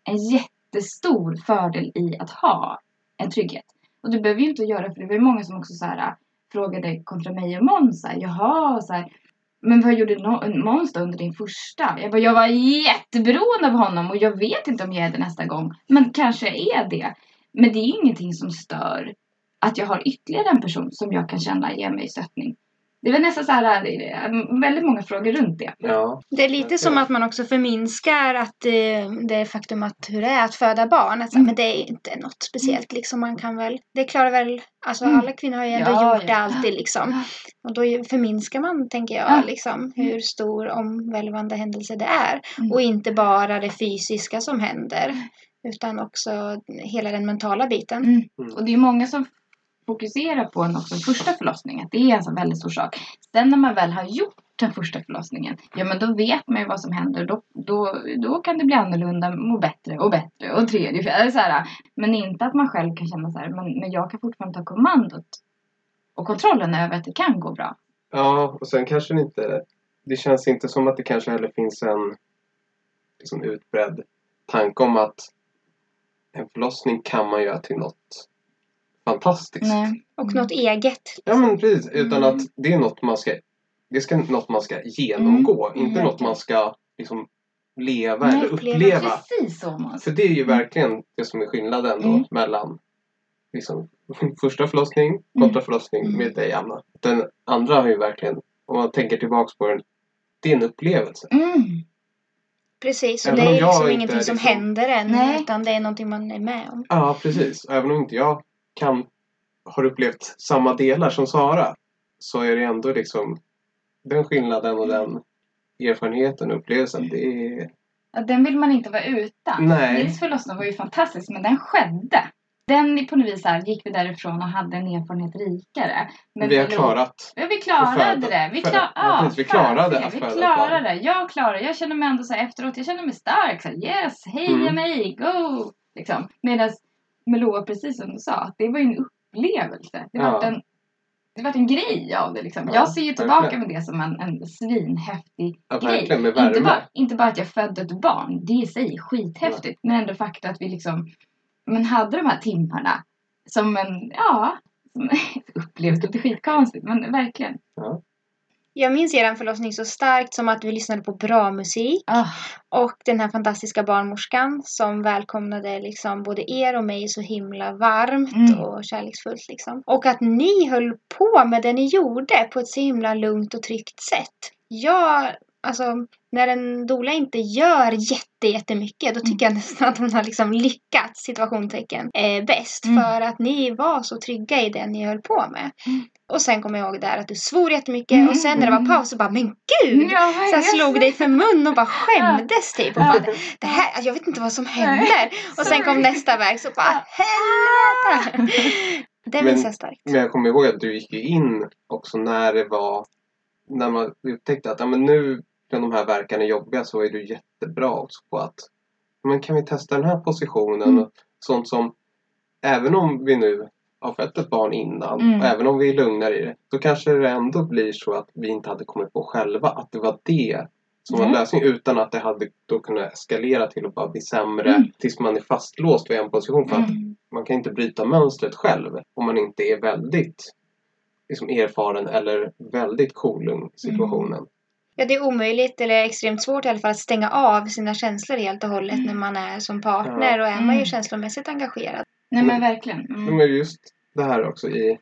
en jättestor fördel i att ha en trygghet. Och du behöver ju inte göra, för det var ju många som också så här, frågade kontra mig och Måns. Jaha, så här, men vad gjorde no- Måns då under din första? Jag bara, jag var jätteberoende av honom och jag vet inte om jag är det nästa gång. Men kanske är det. Men det är ingenting som stör att jag har ytterligare en person som jag kan känna ger mig stöttning. Det är väl nästan så här, det är väldigt många frågor runt det. Ja. Det är lite som att man också förminskar att eh, det faktum att hur det är att föda barn. Att, så här, Mm. Men det är inte något speciellt liksom. Man kan väl, det klarar väl, alltså Mm. alla kvinnor har ju ändå Ja, gjort ja. det alltid liksom. Och då förminskar man, tänker jag, Ja. liksom hur stor omvälvande händelse det är. Mm. Och inte bara det fysiska som händer. Utan också hela den mentala biten. Mm. Mm. Och det är många som fokusera på en också första förlossningen. Det är alltså en väldigt stor sak. Sen när man väl har gjort den första förlossningen, ja men då vet man ju vad som händer. Då, då, då kan det bli annorlunda, må bättre och bättre och tredje, fjärde, så här. Men inte att man själv kan känna så här, men, men jag kan fortfarande ta kommandot och kontrollen över att det kan gå bra. Ja, och sen kanske det inte... Det känns inte som att det kanske heller finns en liksom, utbredd tanke om att en förlossning kan man göra till något fantastiskt. Nej. Och något eget. Ja, men precis. Utan Mm. att det är något man ska... Det ska något man ska genomgå. Mm, Inte något man ska liksom leva Nej, eller uppleva. Precis så Måns. För det är ju verkligen det som är skillnaden då Mm. mellan liksom, *laughs* första förlossning kontra förlossning Mm. med dig Anna. Den andra har ju verkligen, om man tänker tillbaks på den, det är en upplevelse. Mm. Precis, och Även det är liksom inte ingenting som liksom- händer än. Nej. Utan det är någonting man är med om. Ja, precis. Även om inte jag kan, har upplevt samma delar som Sara så är det ändå liksom den skillnaden och den erfarenheten och upplevelsen. Det är... Ja, den vill man inte vara utan. Nej. Nils förlossning var ju fantastisk, men den skedde. Den på något vis här, gick vi därifrån och hade en erfarenhet rikare. Men vi har låg- klarat. Ja, vi klarade det. Vi, klar, ja, precis, vi klarade att Vi klarade det. Jag klarade Jag känner mig ändå så här efteråt, jag känner mig stark. Så här, yes, heja Mm. mig, go! Liksom. Medan Melova, precis som du sa, att det var ju en upplevelse. Det Ja. var en det var en grej av det liksom. Ja, jag ser ju tillbaka verkligen. med det som en, en svinhäftig Ja, grej. med Inte bara, inte bara att jag födde ett barn, det i sig är skithäftigt. Men ändå faktum att vi liksom men hade de här timmarna som en, ja, som *laughs* upplevs lite skitkonstigt men verkligen. Jag minns er förlossning så starkt som att vi lyssnade på bra musik. Ah, Och den här fantastiska barnmorskan som välkomnade liksom både er och mig så himla varmt Mm. och kärleksfullt. Liksom. Och att ni höll på med det ni gjorde på ett så himla lugnt och tryggt sätt. Jag, alltså, när en doula inte gör jätte, jättemycket då tycker jag nästan att hon har liksom lyckats, situationstecken, eh, bäst. Mm. För att ni var så trygga i det ni höll på med. Mm. Och sen kommer jag ihåg där att du svor jättemycket Mm, och sen när det var mm. paus så bara men gud! ja, Så jag slog dig för mun och bara skämdes typ. Och bara, det här, jag vet inte vad som händer. Och sen kom nästa väg så bara helvete! Det minns jag starkt. Men jag kommer ihåg att du gick in också när det var när man upptäckte att ja, men nu när de här verkarna är jobbiga så är du jättebra också på att men kan vi testa den här positionen Mm. och sånt som även om vi nu har fött ett barn innan Mm. och även om vi är lugnare i det så kanske det ändå blir så att vi inte hade kommit på själva att det var det som var Nej. lösningen utan att det hade då kunnat eskalera till att bara bli sämre Mm. tills man är fastlåst vid en position för att Mm. man kan inte bryta mönstret själv om man inte är väldigt liksom, erfaren eller väldigt cool i situationen. Ja, det är omöjligt eller extremt svårt i alla fall att stänga av sina känslor helt och hållet Mm. när man är som partner Ja. och är man ju Mm. känslomässigt engagerad. Nej men verkligen. Mm. Men just det här också i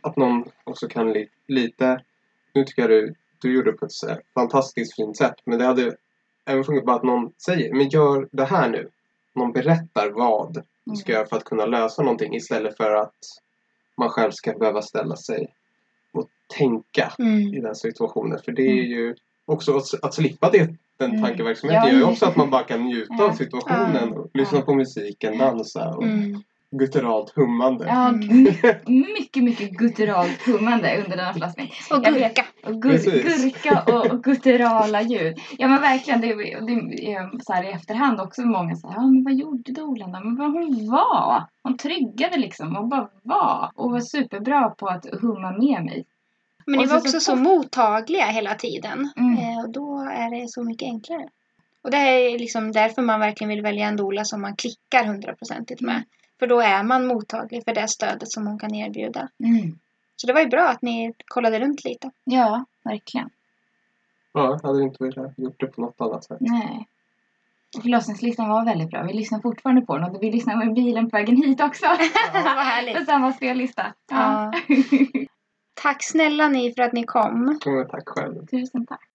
att någon också kan li, lite... Nu tycker jag du, du gjorde det på ett fantastiskt fint sätt. Men det hade även funkat bara att någon säger men gör det här nu. Någon berättar vad du ska göra för att kunna lösa någonting istället för att man själv ska behöva ställa sig och tänka Mm. i den situationen. För det är ju också att, att slippa det, den Mm. tankeverksamheten Ja. gör ju också att man bara kan njuta Ja. av situationen. Och lyssna Ja. på musiken, dansa. Och, Mm. gutturalt hummande. Ja, Mm. my- mycket, mycket gutturalt hummande under denna förlossning. Och gurka. Och gur, Precis. gurka och, och gutturala ljud. Ja men verkligen, det, det är så här i efterhand också många säger ja men vad gjorde dolan då? Men vad hon var! Hon tryggade liksom och bara var. Och var superbra på att humma med mig. Men ni var så- också så så mottagliga hela tiden. Mm. Eh, och då är det så mycket enklare. Och det är liksom därför man verkligen vill välja en doula som man klickar hundraprocentigt med. För då är man mottaglig för det stödet som hon kan erbjuda. Mm. Så det var ju bra att ni kollade runt lite. Ja, verkligen. Ja, jag hade inte velat gjort det på något annat sätt. Nej. Och Förlossningslistan var väldigt bra. Vi lyssnar fortfarande på den och vi lyssnar i bilen på vägen hit också. *laughs* Vad härligt. På samma spellista. Ja. *laughs* Tack snälla ni för att ni kom. Men tack själv. Tusen tack.